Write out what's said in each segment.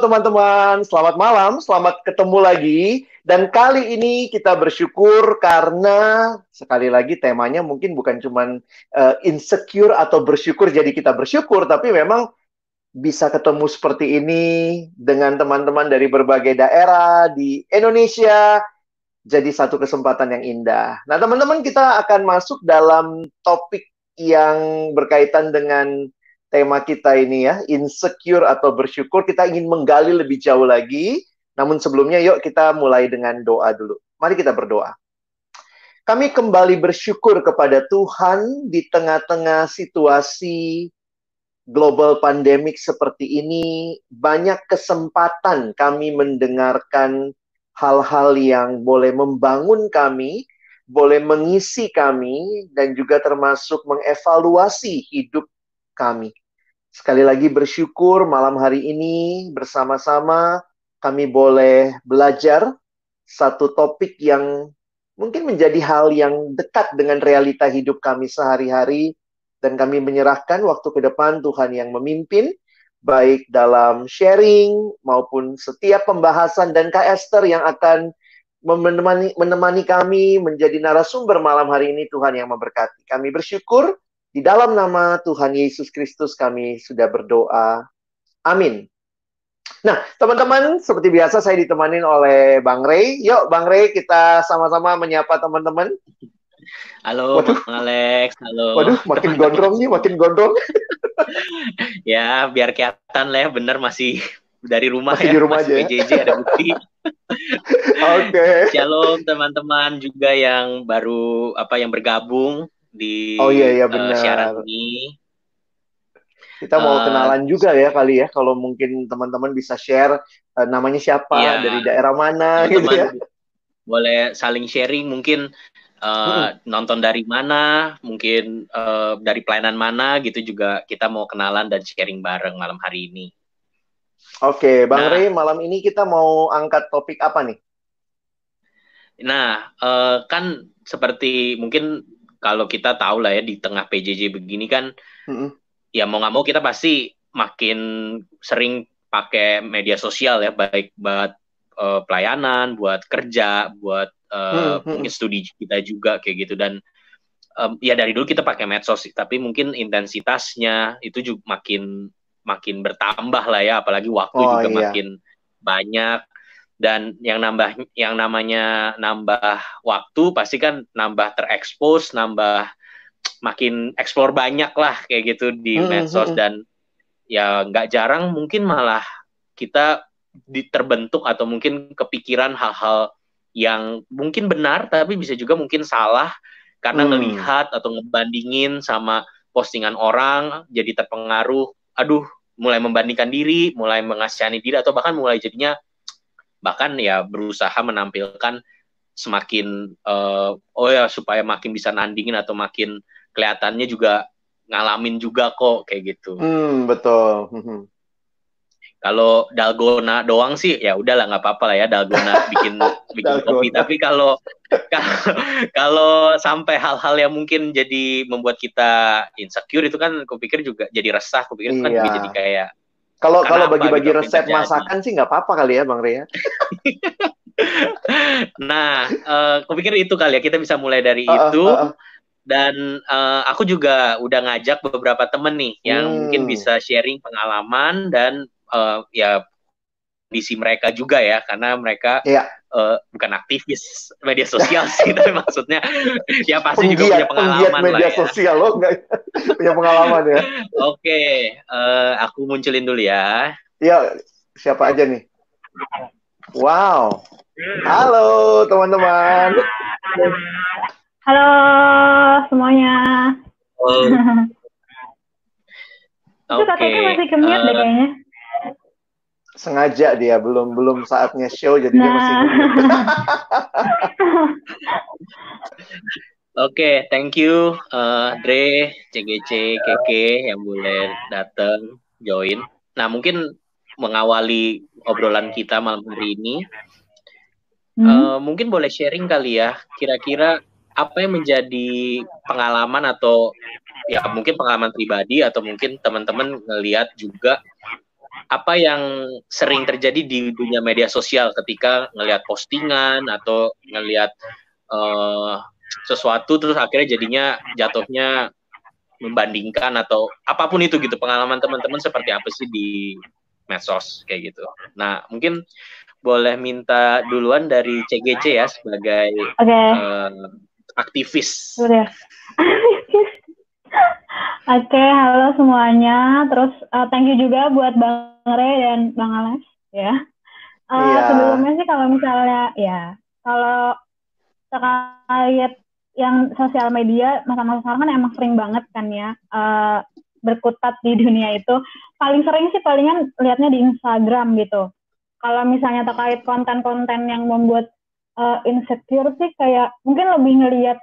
Teman-teman, selamat malam, selamat ketemu lagi. Dan kali ini kita bersyukur karena sekali lagi temanya mungkin bukan cuma uh, insecure atau bersyukur jadi kita bersyukur, tapi memang bisa ketemu seperti ini dengan teman-teman dari berbagai daerah di Indonesia. Jadi satu kesempatan yang indah. Nah teman-teman kita akan masuk dalam topik yang berkaitan dengan tema kita ini ya, insecure atau bersyukur. Kita ingin menggali lebih jauh lagi. Namun sebelumnya yuk kita mulai dengan doa dulu. Mari kita berdoa. Kami kembali bersyukur kepada Tuhan di tengah-tengah situasi global pandemik seperti ini. Banyak kesempatan kami mendengarkan hal-hal yang boleh membangun kami, boleh mengisi kami, dan juga termasuk mengevaluasi hidup kami. Sekali lagi bersyukur malam hari ini bersama-sama kami boleh belajar satu topik yang mungkin menjadi hal yang dekat dengan realita hidup kami sehari-hari dan kami menyerahkan waktu ke depan Tuhan yang memimpin baik dalam sharing maupun setiap pembahasan dan Kak Esther yang akan menemani, menemani kami menjadi narasumber malam hari ini Tuhan yang memberkati. Kami bersyukur di dalam nama Tuhan Yesus Kristus kami sudah berdoa. Amin. Nah, teman-teman, seperti biasa saya ditemani oleh Bang Rey. Yuk, Bang Rey, kita sama-sama menyapa teman-teman. Halo, Waduh. Bang Alex. Halo. Waduh, makin gondrong nih, makin gondrong. ya, biar kelihatan lah ya, bener masih dari rumah masih ya. di rumah masih aja PJJ ya? ada bukti. Oke. okay. Shalom teman-teman juga yang baru apa yang bergabung di oh, iya, iya, benar. Uh, siaran ini. Kita mau uh, kenalan juga ya kali ya kalau mungkin teman-teman bisa share uh, namanya siapa, iya, dari daerah mana gitu ya. Boleh saling sharing mungkin uh, hmm. nonton dari mana, mungkin uh, dari pelayanan mana gitu juga kita mau kenalan dan sharing bareng malam hari ini. Oke, Bang nah, Rey, malam ini kita mau angkat topik apa nih? Nah, uh, kan seperti mungkin kalau kita tahu lah ya di tengah PJJ begini kan mm-hmm. ya mau nggak mau kita pasti makin sering pakai media sosial ya baik buat uh, pelayanan, buat kerja, buat uh, mm-hmm. mungkin studi kita juga kayak gitu dan um, ya dari dulu kita pakai medsos tapi mungkin intensitasnya itu juga makin makin bertambah lah ya apalagi waktu oh, juga iya. makin banyak dan yang nambah yang namanya nambah waktu pasti kan nambah terekspos nambah makin eksplor banyak lah kayak gitu di hmm, medsos. dan ya nggak jarang mungkin malah kita terbentuk atau mungkin kepikiran hal-hal yang mungkin benar tapi bisa juga mungkin salah karena hmm. ngelihat atau ngebandingin sama postingan orang jadi terpengaruh. Aduh mulai membandingkan diri mulai mengasihani diri atau bahkan mulai jadinya bahkan ya berusaha menampilkan semakin uh, oh ya supaya makin bisa nandingin atau makin kelihatannya juga ngalamin juga kok kayak gitu. Hmm, betul. Hmm. Kalau dalgona doang sih ya udahlah nggak apa-apa lah ya dalgona bikin bikin kopi. Tapi kalau kalau sampai hal-hal yang mungkin jadi membuat kita insecure itu kan kupikir juga jadi resah. Kupikir itu kan juga iya. jadi kayak kalau kalau bagi-bagi resep masakan sih nggak apa-apa kali ya, Bang Ria. nah, uh, aku pikir itu kali ya kita bisa mulai dari uh, itu. Uh, uh. Dan uh, aku juga udah ngajak beberapa temen nih yang hmm. mungkin bisa sharing pengalaman dan uh, ya kondisi mereka juga ya, karena mereka yeah uh, bukan aktivis media sosial sih tapi maksudnya ya pasti penggiat, juga punya pengalaman media lah ya. sosial lo enggak punya pengalaman ya? Oke okay, uh, eh, aku munculin dulu ya. Iya siapa aja nih? Wow. Halo teman-teman. Halo semuanya. Oh. Itu katanya masih kemiat uh, deh kayaknya sengaja dia belum belum saatnya show jadi nah. dia masih Oke, okay, thank you uh, Dre, CGC, Keke yang boleh datang join. Nah, mungkin mengawali obrolan kita malam hari ini, hmm. uh, mungkin boleh sharing kali ya, kira-kira apa yang menjadi pengalaman atau ya mungkin pengalaman pribadi atau mungkin teman-teman ngelihat juga apa yang sering terjadi di dunia media sosial ketika ngelihat postingan atau ngelihat uh, sesuatu terus akhirnya jadinya jatuhnya membandingkan atau apa pun itu gitu pengalaman teman-teman seperti apa sih di medsos kayak gitu. Nah mungkin boleh minta duluan dari CGC ya sebagai okay. uh, eh, aktivis. Udah. Oke, okay, halo semuanya. Terus uh, thank you juga buat Bang Re dan Bang Ales ya. Uh, eh, yeah. Sebelumnya sih kalau misalnya ya kalau terkait yang sosial media masa-masa sekarang kan emang sering banget kan ya uh, berkutat di dunia itu. Paling sering sih palingan lihatnya di Instagram gitu. Kalau misalnya terkait konten-konten yang membuat uh, insecure sih kayak mungkin lebih ngelihat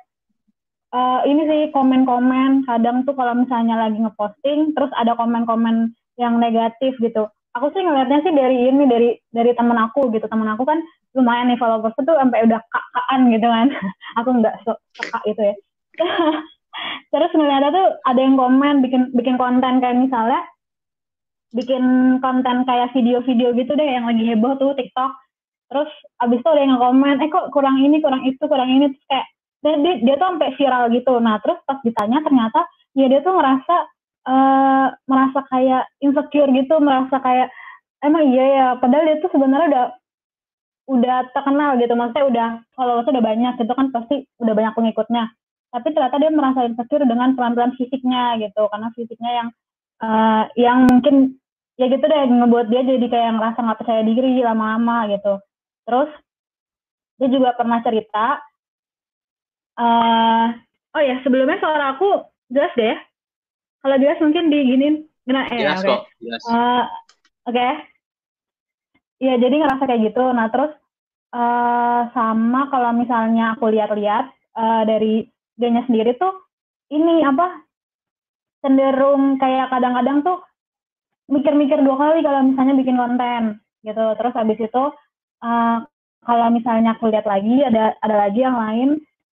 uh, ini sih komen-komen kadang tuh kalau misalnya lagi ngeposting terus ada komen-komen yang negatif gitu. Aku sih ngelihatnya sih dari ini dari dari temen aku gitu. Temen aku kan lumayan nih followers tuh sampai udah kakaan gitu kan. Aku nggak so kak itu ya. Terus ngeliatnya tuh ada yang komen bikin bikin konten kayak misalnya bikin konten kayak video-video gitu deh yang lagi heboh tuh TikTok. Terus abis itu ada yang komen eh kok kurang ini kurang itu kurang ini. Terus kayak dia, dia, dia tuh sampai viral gitu nah terus pas ditanya ternyata ya dia tuh ngerasa uh, merasa kayak insecure gitu, merasa kayak emang iya ya, padahal dia tuh sebenarnya udah udah terkenal gitu, maksudnya udah kalau udah banyak gitu kan pasti udah banyak pengikutnya. Tapi ternyata dia merasa insecure dengan pelan-pelan fisiknya gitu, karena fisiknya yang uh, yang mungkin ya gitu deh ngebuat dia jadi kayak ngerasa nggak percaya diri lama-lama gitu. Terus dia juga pernah cerita, uh, oh ya sebelumnya suara aku jelas deh ya? Kalau jelas mungkin diginin. Nah, eh, jelas okay. kok, jelas. Uh, Oke. Okay. Ya, jadi ngerasa kayak gitu. Nah, terus uh, sama kalau misalnya aku lihat-lihat uh, dari dia sendiri tuh ini apa cenderung kayak kadang-kadang tuh mikir-mikir dua kali kalau misalnya bikin konten gitu. Terus habis itu uh, kalau misalnya aku lihat lagi ada ada lagi yang lain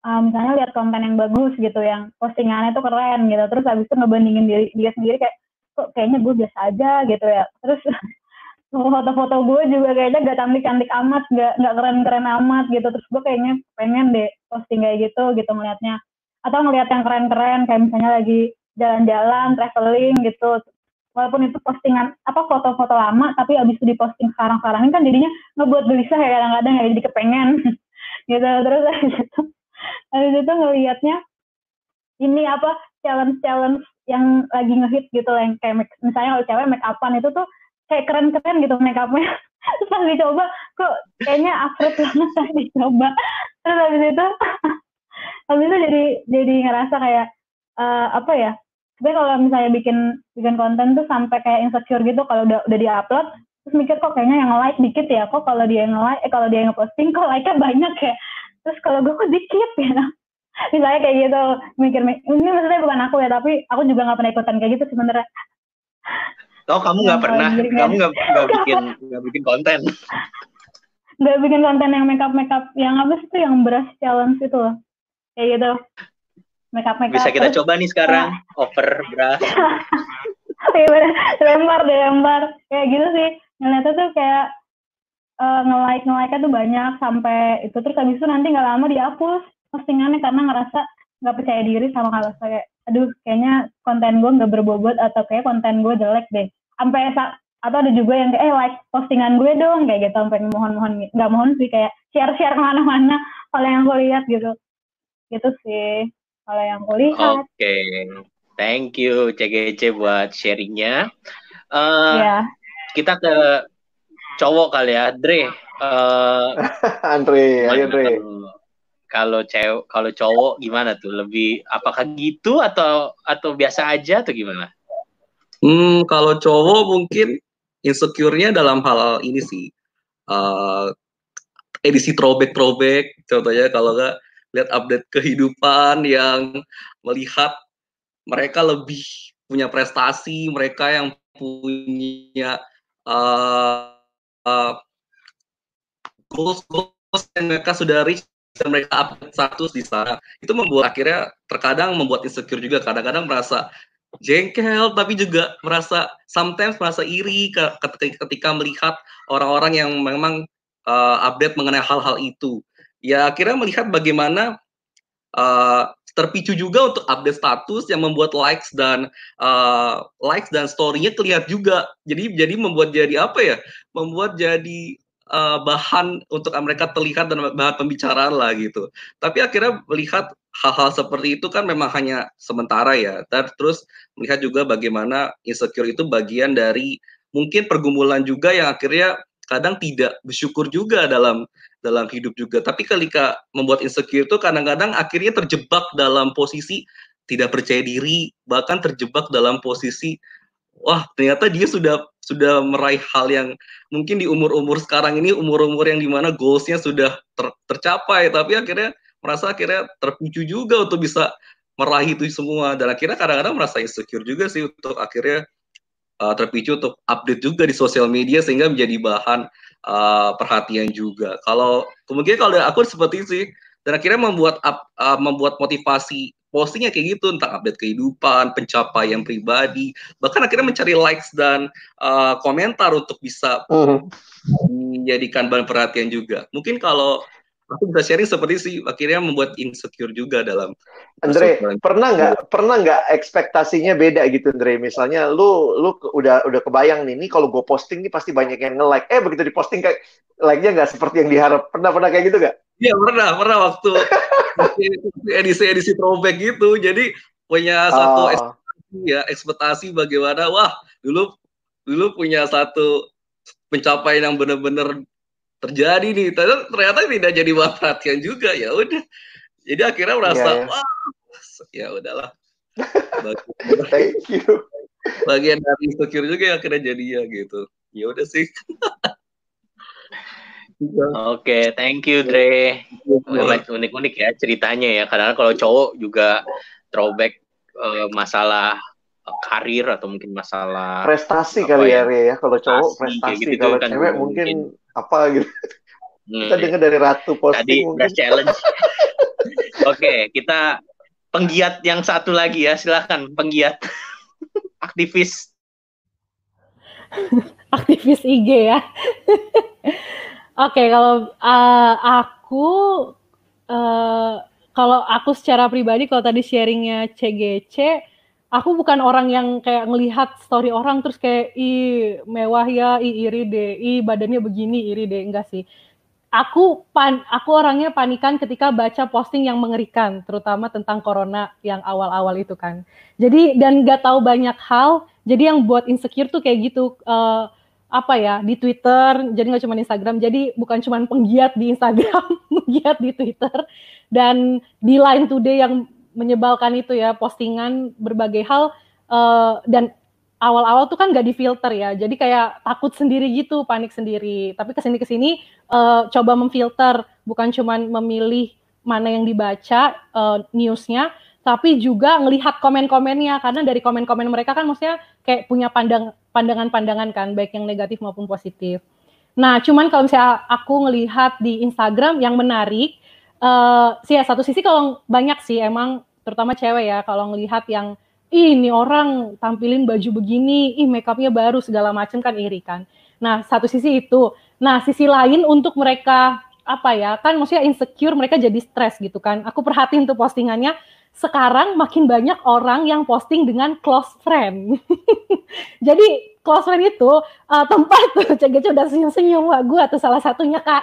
uh, misalnya lihat konten yang bagus gitu yang postingannya tuh keren gitu. Terus habis itu ngebandingin diri dia sendiri kayak kok kayaknya gue biasa aja gitu ya. Terus foto-foto gue juga kayaknya gak cantik-cantik amat gak gak keren-keren amat gitu. Terus gue kayaknya pengen deh posting kayak gitu gitu ngelihatnya atau ngelihat yang keren-keren kayak misalnya lagi jalan-jalan traveling gitu. Walaupun itu postingan apa foto-foto lama tapi abis itu diposting sekarang-sekarang ini kan jadinya ngebuat gelisah ya kadang-kadang ya jadi kepengen. Gitu terus habis itu habis itu ngelihatnya ini apa challenge-challenge yang lagi ngehit gitu yang kayak make, misalnya kalau cewek make upan itu tuh kayak keren-keren gitu make upnya. Terus pas dicoba kok kayaknya afraid banget pas dicoba. Terus habis itu habis itu jadi jadi ngerasa kayak uh, apa ya tapi kalau misalnya bikin bikin konten tuh sampai kayak insecure gitu kalau udah udah diupload terus mikir kok kayaknya yang like dikit ya kok kalau dia yang like eh kalau dia yang posting kok like-nya banyak ya terus kalau gue kok dikit ya misalnya kayak gitu mikir ini maksudnya bukan aku ya tapi aku juga nggak pernah ikutan kayak gitu sebenarnya Oh kamu nggak pernah, kamu nggak nggak bikin nggak bikin konten? Nggak bikin konten yang makeup makeup yang apa sih itu yang beras challenge itu loh, kayak gitu. Makeup makeup. Bisa kita terus, coba nih sekarang nah. over beras. Iya lempar deh lempar, kayak gitu sih. Ngeliatnya tuh kayak uh, nge-like nge-like tuh banyak sampai itu. Terus habis itu nanti nggak lama dihapus postingannya karena ngerasa nggak percaya diri sama kalau kayak aduh kayaknya konten gue nggak berbobot atau kayak konten gue jelek deh. Sampai atau ada juga yang kayak eh like postingan gue dong kayak gitu. Sampai mohon-mohon nggak mohon sih kayak share-share ke mana-mana kalau yang gue lihat gitu. Gitu sih kalau yang gue lihat. Oke okay. thank you CGC buat sharingnya. Uh, yeah. kita ke cowok kali ya, Dre. Uh, Andre, ayo Dre. Kalau cewek, kalau cowok gimana tuh? Lebih apakah gitu atau atau biasa aja atau gimana? Hmm, kalau cowok mungkin insecure-nya dalam hal ini sih. Uh, edisi throwback throwback contohnya kalau nggak lihat update kehidupan yang melihat mereka lebih punya prestasi, mereka yang punya uh, uh, goals goals yang mereka sudah reach dan mereka update status di sana itu membuat akhirnya terkadang membuat insecure juga. Kadang-kadang merasa jengkel tapi juga merasa sometimes merasa iri ketika, ketika melihat orang-orang yang memang uh, update mengenai hal-hal itu. Ya akhirnya melihat bagaimana uh, terpicu juga untuk update status yang membuat likes dan uh, likes dan story-nya kelihatan juga. Jadi jadi membuat jadi apa ya? Membuat jadi uh, bahan untuk mereka terlihat dan bahan pembicaraan lah gitu. Tapi akhirnya melihat hal-hal seperti itu kan memang hanya sementara ya. Terus melihat juga bagaimana insecure itu bagian dari mungkin pergumulan juga yang akhirnya kadang tidak bersyukur juga dalam dalam hidup juga. Tapi ketika membuat insecure itu kadang-kadang akhirnya terjebak dalam posisi tidak percaya diri, bahkan terjebak dalam posisi wah ternyata dia sudah sudah meraih hal yang mungkin di umur-umur sekarang ini umur-umur yang di mana goalsnya sudah ter, tercapai, tapi akhirnya merasa akhirnya terpicu juga untuk bisa meraih itu semua dan akhirnya kadang-kadang merasa insecure juga sih untuk akhirnya uh, terpicu untuk update juga di sosial media sehingga menjadi bahan uh, perhatian juga. Kalau kemungkinan kalau aku seperti itu sih dan akhirnya membuat uh, membuat motivasi postingnya kayak gitu tentang update kehidupan, pencapaian pribadi, bahkan akhirnya mencari likes dan uh, komentar untuk bisa uh. menjadikan bahan perhatian juga. Mungkin kalau aku bisa sharing seperti sih akhirnya membuat insecure juga dalam Andre pernah nggak pernah nggak ekspektasinya beda gitu Andre? Misalnya lu lu udah udah kebayang nih ini kalau gue posting nih pasti banyak yang nge like eh begitu diposting kayak like-nya nggak seperti yang diharap. Pernah pernah kayak gitu nggak? Iya pernah pernah waktu edisi edisi throwback gitu. Jadi punya satu oh. ekspektasi ya ekspektasi bagaimana wah dulu dulu punya satu pencapaian yang benar-benar terjadi nih. Ternyata, ternyata tidak jadi buat perhatian juga. Ya udah. Jadi akhirnya merasa yeah, yeah. wah ya udahlah. Thank you. bagian dari insecure juga yang akhirnya jadi ya gitu. Ya udah sih. Oke, okay, thank you Dre. Unik-unik ya ceritanya ya. Karena kalau cowok juga throwback uh, masalah karir atau mungkin masalah prestasi kali ya, ya. Kalau cowok prestasi, gitu, kalau kan cewek mungkin, mungkin apa gitu. Hmm, kita dengar dari Ratu posting. Tadi challenge. Oke, okay, kita penggiat yang satu lagi ya, silahkan penggiat aktivis. aktivis IG ya. Oke, okay, kalau uh, aku uh, kalau aku secara pribadi kalau tadi sharingnya CGC, aku bukan orang yang kayak ngelihat story orang terus kayak i mewah ya, i iri deh, i badannya begini iri deh, enggak sih. Aku pan aku orangnya panikan ketika baca posting yang mengerikan, terutama tentang corona yang awal-awal itu kan. Jadi dan nggak tahu banyak hal, jadi yang buat insecure tuh kayak gitu. Uh, apa ya di Twitter jadi nggak cuma Instagram jadi bukan cuma penggiat di Instagram penggiat di Twitter dan di Line Today yang menyebalkan itu ya postingan berbagai hal uh, dan awal-awal tuh kan nggak difilter ya. Jadi kayak takut sendiri gitu panik sendiri. Tapi ke sini ke sini uh, coba memfilter. Bukan cuma memilih mana yang dibaca uh, newsnya tapi juga ngelihat komen-komennya. Karena dari komen-komen mereka kan maksudnya kayak punya pandang pandangan-pandangan kan baik yang negatif maupun positif. Nah, cuman kalau misalnya aku ngelihat di Instagram yang menarik uh, sih ya satu sisi kalau banyak sih emang terutama cewek ya kalau ngelihat yang Ih, ini orang tampilin baju begini, ih makeupnya baru segala macam kan iri kan. Nah, satu sisi itu. Nah, sisi lain untuk mereka apa ya kan maksudnya insecure mereka jadi stres gitu kan. Aku perhatiin tuh postingannya sekarang makin banyak orang yang posting dengan close friend. Jadi close friend itu uh, tempat tuh cegece udah senyum-senyum wah gue atau salah satunya kak.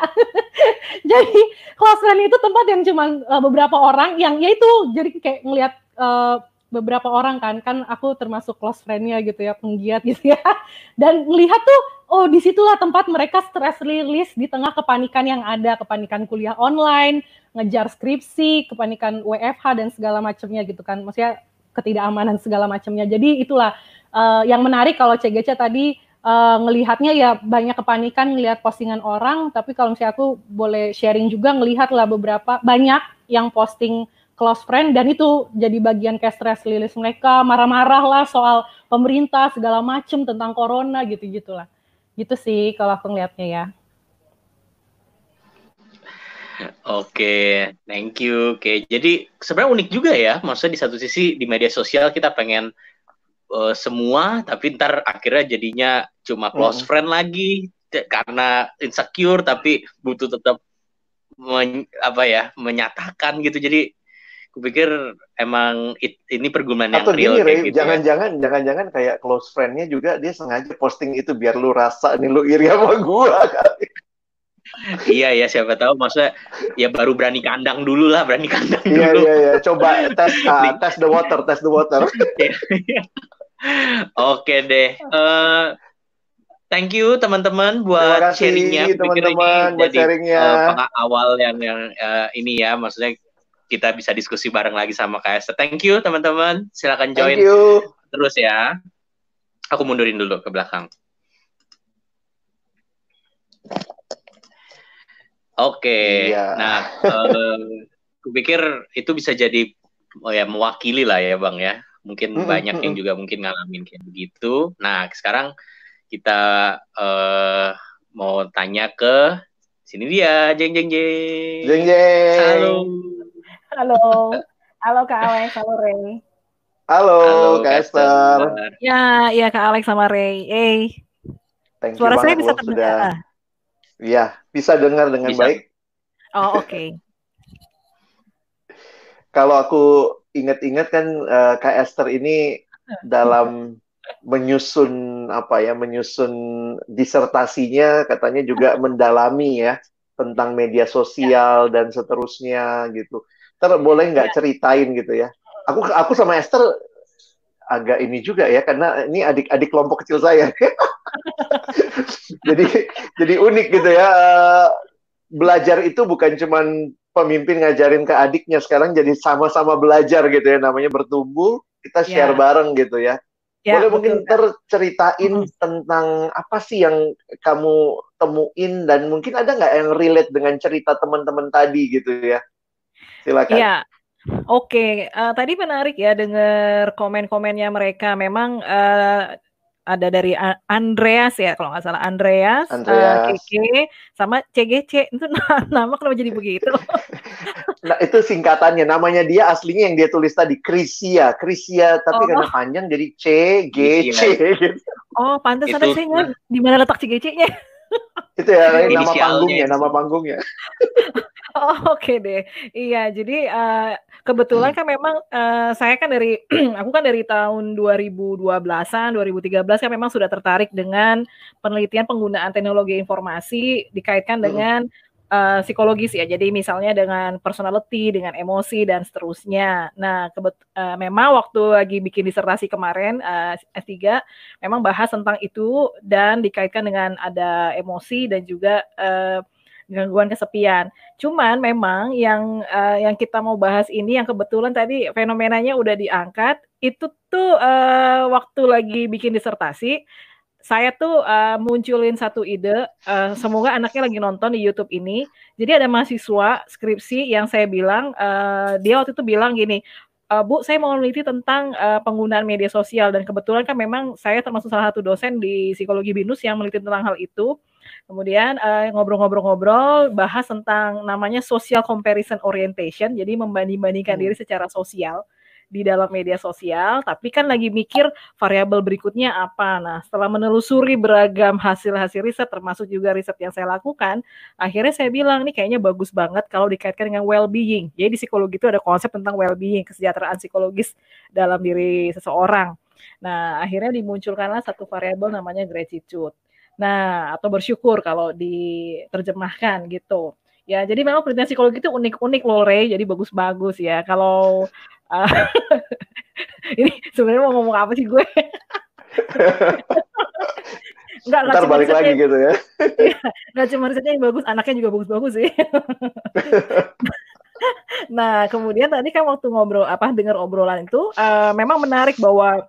jadi close friend itu tempat yang cuma uh, beberapa orang yang ya itu jadi kayak ngelihat uh, beberapa orang kan kan aku termasuk close friendnya gitu ya penggiat gitu ya. Dan melihat tuh oh di situlah tempat mereka stress release di tengah kepanikan yang ada kepanikan kuliah online ngejar skripsi kepanikan WFH dan segala macamnya gitu kan. Maksudnya ketidakamanan segala macamnya. Jadi itulah uh, yang menarik kalau CGC tadi uh, ngelihatnya ya banyak kepanikan ngelihat postingan orang, tapi kalau misalnya aku boleh sharing juga ngelihat lah beberapa banyak yang posting close friend dan itu jadi bagian kayak stress rilis mereka marah-marah lah soal pemerintah segala macem tentang corona gitu gitulah gitu sih kalau aku ngelihatnya ya Oke, thank you. Oke, jadi sebenarnya unik juga ya. Maksudnya di satu sisi di media sosial kita pengen uh, semua, tapi ntar akhirnya jadinya cuma close mm. friend lagi karena insecure, tapi butuh tetap men, apa ya menyatakan gitu. Jadi kupikir emang it, ini pergumulan yang real gini, gitu ya. jangan-jangan ya. jangan-jangan kayak close friend-nya juga dia sengaja posting itu biar lu rasa nih lu iri sama gua kali iya ya siapa tahu maksudnya ya baru berani kandang dulu lah berani kandang iya, dulu. Iya iya iya coba tes uh, tes the water tes the water. Iya, iya. Oke deh. Uh, thank you teman-teman buat sharingnya. Teman-teman buat sharingnya. Uh, awal yang yang uh, ini ya maksudnya kita bisa diskusi bareng lagi sama KS. Thank you teman-teman. Silakan join terus ya. Aku mundurin dulu ke belakang. Oke, iya. nah, uh, kupikir itu bisa jadi oh ya mewakili lah ya bang ya. Mungkin mm -hmm. banyak yang juga mungkin ngalamin kayak begitu. Nah sekarang kita uh, mau tanya ke sini dia, jeng jeng jeng. Jeng jeng. Halo. Halo. Halo Kak Alex, halo Ray. Halo, halo Kak Esther. Ya, ya Kak Alex sama Ray. Eh. Suara saya bisa terdengar. Iya, bisa dengar dengan bisa. baik. Oh, oke. Okay. Kalau aku ingat-ingat kan uh, Kak Esther ini dalam menyusun apa ya, menyusun disertasinya katanya juga mendalami ya tentang media sosial ya. dan seterusnya gitu. Ter boleh nggak ya. ceritain gitu ya? Aku aku sama Esther agak ini juga ya karena ini adik-adik kelompok kecil saya. jadi jadi unik gitu ya. Belajar itu bukan cuman pemimpin ngajarin ke adiknya sekarang jadi sama-sama belajar gitu ya namanya bertumbuh kita ya. share yeah. bareng gitu ya. ya Boleh betul, mungkin terceritain hmm. tentang apa sih yang kamu temuin dan mungkin ada nggak yang relate dengan cerita teman-teman tadi gitu ya? Silakan. Iya. Oke, uh, tadi menarik ya dengar komen-komennya mereka. Memang uh, ada dari Andreas ya kalau nggak salah Andreas, Andreas. Uh, Keke sama CGC itu nama kenapa jadi begitu? nah itu singkatannya namanya dia aslinya yang dia tulis tadi Krisia Krisia tapi oh. karena panjang jadi C G C. Oh pantas ada saya di mana letak CGC-nya? Itu ya nama panggungnya nama panggungnya. Oh, oke okay deh. Iya, jadi uh, kebetulan hmm. kan memang uh, saya kan dari aku kan dari tahun 2012-an, 2013 kan memang sudah tertarik dengan penelitian penggunaan teknologi informasi dikaitkan hmm. Uh, psikologis ya. Jadi misalnya dengan personality, dengan emosi dan seterusnya. Nah, kebet uh, memang waktu lagi bikin disertasi kemarin uh, S3 memang bahas tentang itu dan dikaitkan dengan ada emosi dan juga uh, gangguan kesepian. Cuman memang yang uh, yang kita mau bahas ini yang kebetulan tadi fenomenanya udah diangkat itu tuh uh, waktu lagi bikin disertasi saya tuh uh, munculin satu ide uh, semoga anaknya lagi nonton di YouTube ini. Jadi ada mahasiswa skripsi yang saya bilang uh, dia waktu itu bilang gini, uh, Bu, saya mau meneliti tentang uh, penggunaan media sosial dan kebetulan kan memang saya termasuk salah satu dosen di psikologi binus yang meneliti tentang hal itu. Kemudian eh, ngobrol-ngobrol-ngobrol, uh, bahas tentang namanya social comparison orientation, jadi membanding-bandingkan hmm. diri secara sosial di dalam media sosial, tapi kan lagi mikir variabel berikutnya apa. Nah, setelah menelusuri beragam hasil-hasil riset, termasuk juga riset yang saya lakukan, akhirnya saya bilang, nih kayaknya bagus banget kalau dikaitkan dengan well-being. Jadi di psikologi itu ada konsep tentang well-being, kesejahteraan psikologis dalam diri seseorang. Nah, akhirnya dimunculkanlah satu variabel namanya gratitude. Nah, atau bersyukur kalau diterjemahkan gitu. Ya, jadi memang penelitian psikologi itu unik-unik loh, Ray. Jadi bagus-bagus ya. Kalau uh, ini sebenarnya mau ngomong apa sih gue? Enggak, Ntar balik lagi gitu ya. Enggak iya, cuma risetnya yang bagus, anaknya juga bagus-bagus sih. nah, kemudian tadi kan waktu ngobrol apa dengar obrolan itu uh, memang menarik bahwa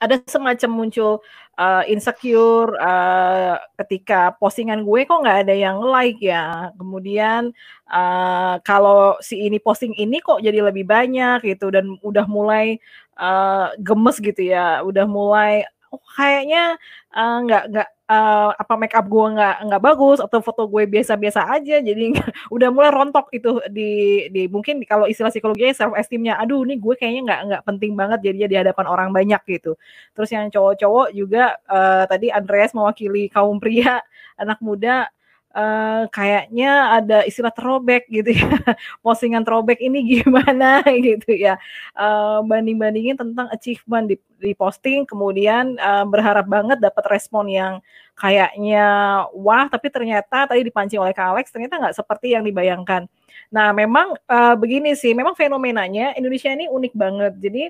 ada semacam muncul uh, insecure uh, ketika postingan gue kok nggak ada yang like ya. Kemudian uh, kalau si ini posting ini kok jadi lebih banyak gitu dan udah mulai uh, gemes gitu ya, udah mulai oh, kayaknya nggak uh, nggak uh, apa make up gue nggak nggak bagus atau foto gue biasa-biasa aja jadi udah mulai rontok itu di di mungkin kalau istilah psikologinya self esteemnya aduh ini gue kayaknya nggak nggak penting banget jadinya di hadapan orang banyak gitu. Terus yang cowok-cowok juga uh, tadi Andreas mewakili kaum pria anak muda uh, kayaknya ada istilah throwback gitu ya. Postingan throwback ini gimana gitu ya. Uh, banding-bandingin tentang achievement di, di posting kemudian uh, berharap banget dapat respon yang kayaknya wah tapi ternyata tadi dipancing oleh Kak Alex ternyata nggak seperti yang dibayangkan. Nah, memang uh, begini sih, memang fenomenanya Indonesia ini unik banget. Jadi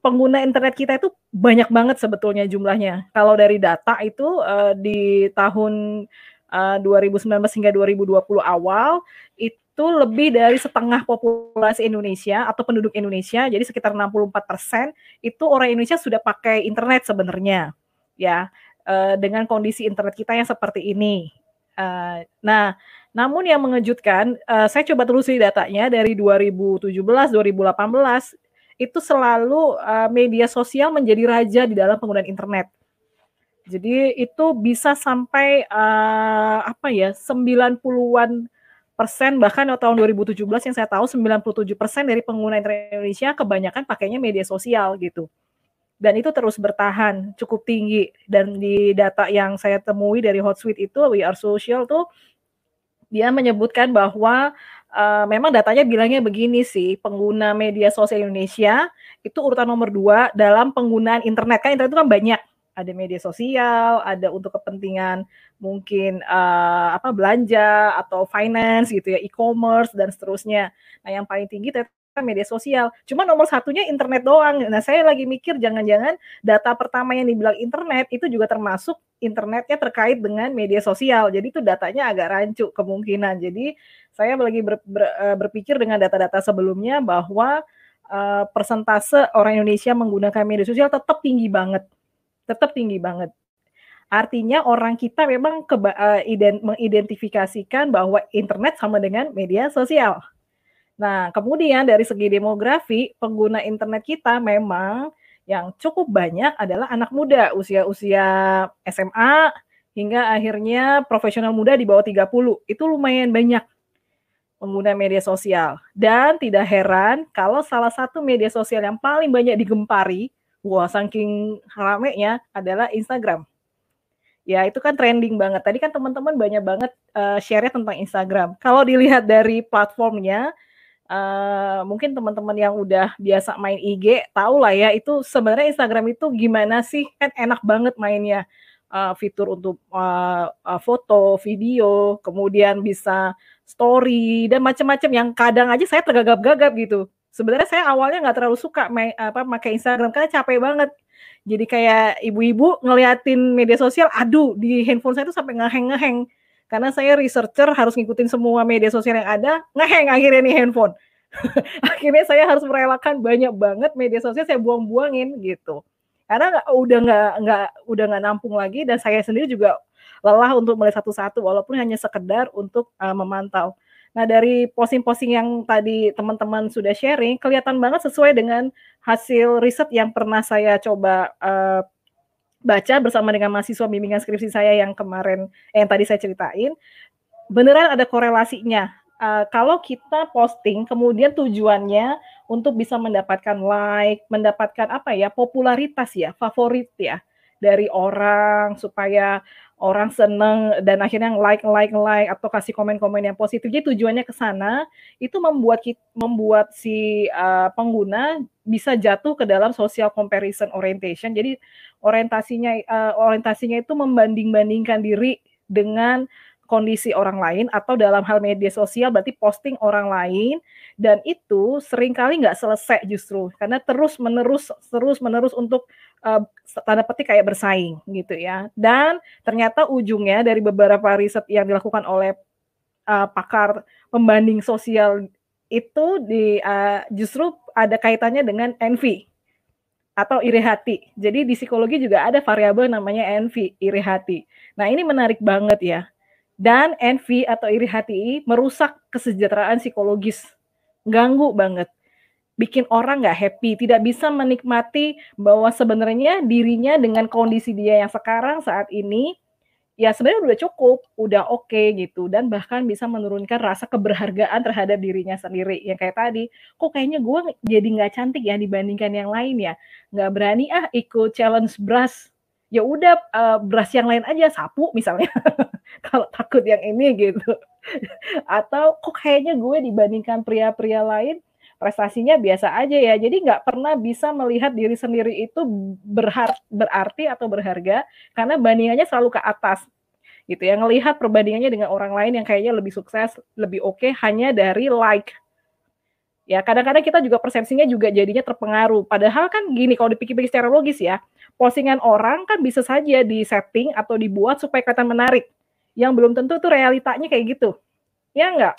pengguna internet kita itu banyak banget sebetulnya jumlahnya. Kalau dari data itu uh, di tahun uh, 2019 hingga 2020 awal itu lebih dari setengah populasi Indonesia atau penduduk Indonesia, jadi sekitar 64 persen itu orang Indonesia sudah pakai internet sebenarnya, ya uh, dengan kondisi internet kita yang seperti ini. Uh, nah, namun yang mengejutkan, uh, saya coba telusuri datanya dari 2017, 2018 itu selalu uh, media sosial menjadi raja di dalam penggunaan internet jadi itu bisa sampai uh, apa ya 90-an persen bahkan tahun 2017 yang saya tahu 97 persen dari pengguna internet Indonesia kebanyakan pakainya media sosial gitu. Dan itu terus bertahan cukup tinggi. Dan di data yang saya temui dari Hotsuite itu We Are Social tuh dia menyebutkan bahwa uh, memang datanya bilangnya begini sih pengguna media sosial Indonesia itu urutan nomor dua dalam penggunaan internet. Kan internet itu kan banyak ada media sosial, ada untuk kepentingan mungkin uh, apa belanja atau finance gitu ya, e-commerce dan seterusnya. Nah, yang paling tinggi ternyata media sosial. Cuma nomor satunya internet doang. Nah, saya lagi mikir jangan-jangan data pertama yang dibilang internet itu juga termasuk internetnya terkait dengan media sosial. Jadi itu datanya agak rancu kemungkinan. Jadi saya lagi ber, ber, eh, berpikir dengan data-data sebelumnya bahwa uh, persentase orang Indonesia menggunakan media sosial tetap tinggi banget tetap tinggi banget. Artinya orang kita memang ke, uh, ident, mengidentifikasikan bahwa internet sama dengan media sosial. Nah, kemudian dari segi demografi, pengguna internet kita memang yang cukup banyak adalah anak muda usia-usia SMA hingga akhirnya profesional muda di bawah 30. Itu lumayan banyak pengguna media sosial. Dan tidak heran kalau salah satu media sosial yang paling banyak digempari wah saking ramenya adalah Instagram. Ya itu kan trending banget. Tadi kan teman-teman banyak banget uh, share tentang Instagram. Kalau dilihat dari platformnya, uh, mungkin teman-teman yang udah biasa main IG tahu lah ya itu sebenarnya Instagram itu gimana sih kan enak banget mainnya. Uh, fitur untuk uh, uh, foto, video, kemudian bisa story dan macam-macam yang kadang aja saya tergagap-gagap gitu sebenarnya saya awalnya nggak terlalu suka main, apa pakai Instagram karena capek banget. Jadi kayak ibu-ibu ngeliatin media sosial, aduh di handphone saya tuh sampai ngeheng ngeheng karena saya researcher harus ngikutin semua media sosial yang ada, ngeheng akhirnya nih handphone. akhirnya saya harus merelakan banyak banget media sosial saya buang-buangin gitu. Karena udah nggak nggak udah nggak nampung lagi dan saya sendiri juga lelah untuk melihat satu-satu walaupun hanya sekedar untuk uh, memantau. Nah, dari posting-posting yang tadi teman-teman sudah sharing, kelihatan banget sesuai dengan hasil riset yang pernah saya coba uh, baca bersama dengan mahasiswa bimbingan skripsi saya yang kemarin, eh, yang tadi saya ceritain. Beneran ada korelasinya. Uh, kalau kita posting, kemudian tujuannya untuk bisa mendapatkan like, mendapatkan apa ya, popularitas ya, favorit ya dari orang supaya orang seneng dan akhirnya like like like atau kasih komen-komen yang positif. Jadi tujuannya ke sana itu membuat membuat si uh, pengguna bisa jatuh ke dalam social comparison orientation. Jadi orientasinya uh, orientasinya itu membanding-bandingkan diri dengan kondisi orang lain atau dalam hal media sosial berarti posting orang lain. Dan itu sering kali nggak selesai justru karena terus menerus terus menerus untuk uh, tanda petik kayak bersaing gitu ya dan ternyata ujungnya dari beberapa riset yang dilakukan oleh uh, pakar pembanding sosial itu di uh, justru ada kaitannya dengan envy atau iri hati. Jadi di psikologi juga ada variabel namanya envy, iri hati. Nah, ini menarik banget ya. Dan envy atau iri hati merusak kesejahteraan psikologis. Ganggu banget. Bikin orang nggak happy, tidak bisa menikmati bahwa sebenarnya dirinya dengan kondisi dia yang sekarang saat ini ya sebenarnya udah cukup, udah oke okay, gitu dan bahkan bisa menurunkan rasa keberhargaan terhadap dirinya sendiri. Yang kayak tadi, kok kayaknya gue jadi nggak cantik ya dibandingkan yang lain ya, nggak berani ah ikut challenge brush. Ya udah uh, brush yang lain aja sapu misalnya. Kalau takut yang ini gitu. Atau kok kayaknya gue dibandingkan pria-pria lain prestasinya biasa aja ya. Jadi nggak pernah bisa melihat diri sendiri itu berhar berarti atau berharga karena bandingannya selalu ke atas gitu ya. Ngelihat perbandingannya dengan orang lain yang kayaknya lebih sukses lebih oke okay, hanya dari like. Ya kadang-kadang kita juga persepsinya juga jadinya terpengaruh. Padahal kan gini kalau dipikir-pikir secara logis ya postingan orang kan bisa saja di setting atau dibuat supaya kelihatan menarik. Yang belum tentu tuh realitanya kayak gitu. Ya enggak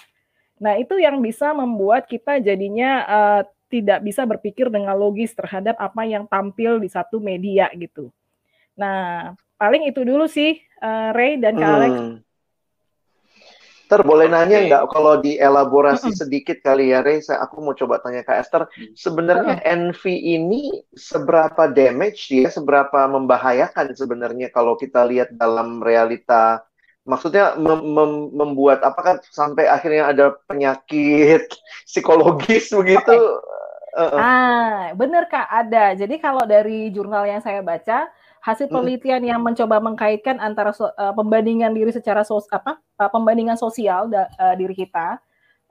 Nah, itu yang bisa membuat kita jadinya uh, tidak bisa berpikir dengan logis terhadap apa yang tampil di satu media gitu. Nah, paling itu dulu sih uh, Ray dan Kak hmm. Alex. Ter boleh nanya nggak kalau dielaborasi sedikit kali ya Ray, saya aku mau coba tanya Kak Esther, sebenarnya envy ini seberapa damage dia, seberapa membahayakan sebenarnya kalau kita lihat dalam realita maksudnya mem mem membuat apakah sampai akhirnya ada penyakit psikologis begitu? Uh, uh. Ah, benar kak ada. Jadi kalau dari jurnal yang saya baca, hasil penelitian yang mencoba mengkaitkan antara so, uh, pembandingan diri secara sos apa uh, pembandingan sosial da, uh, diri kita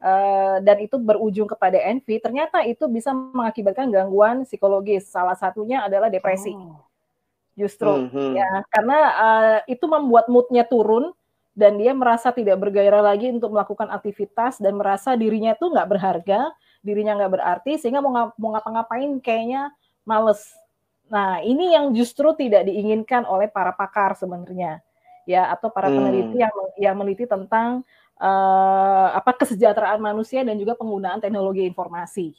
uh, dan itu berujung kepada envy, ternyata itu bisa mengakibatkan gangguan psikologis. Salah satunya adalah depresi. Oh. Justru mm -hmm. ya karena uh, itu membuat moodnya turun dan dia merasa tidak bergairah lagi untuk melakukan aktivitas dan merasa dirinya tuh nggak berharga, dirinya nggak berarti sehingga mau, ngap mau ngapa-ngapain kayaknya males. Nah ini yang justru tidak diinginkan oleh para pakar sebenarnya ya atau para hmm. peneliti yang yang meneliti tentang uh, apa kesejahteraan manusia dan juga penggunaan teknologi informasi.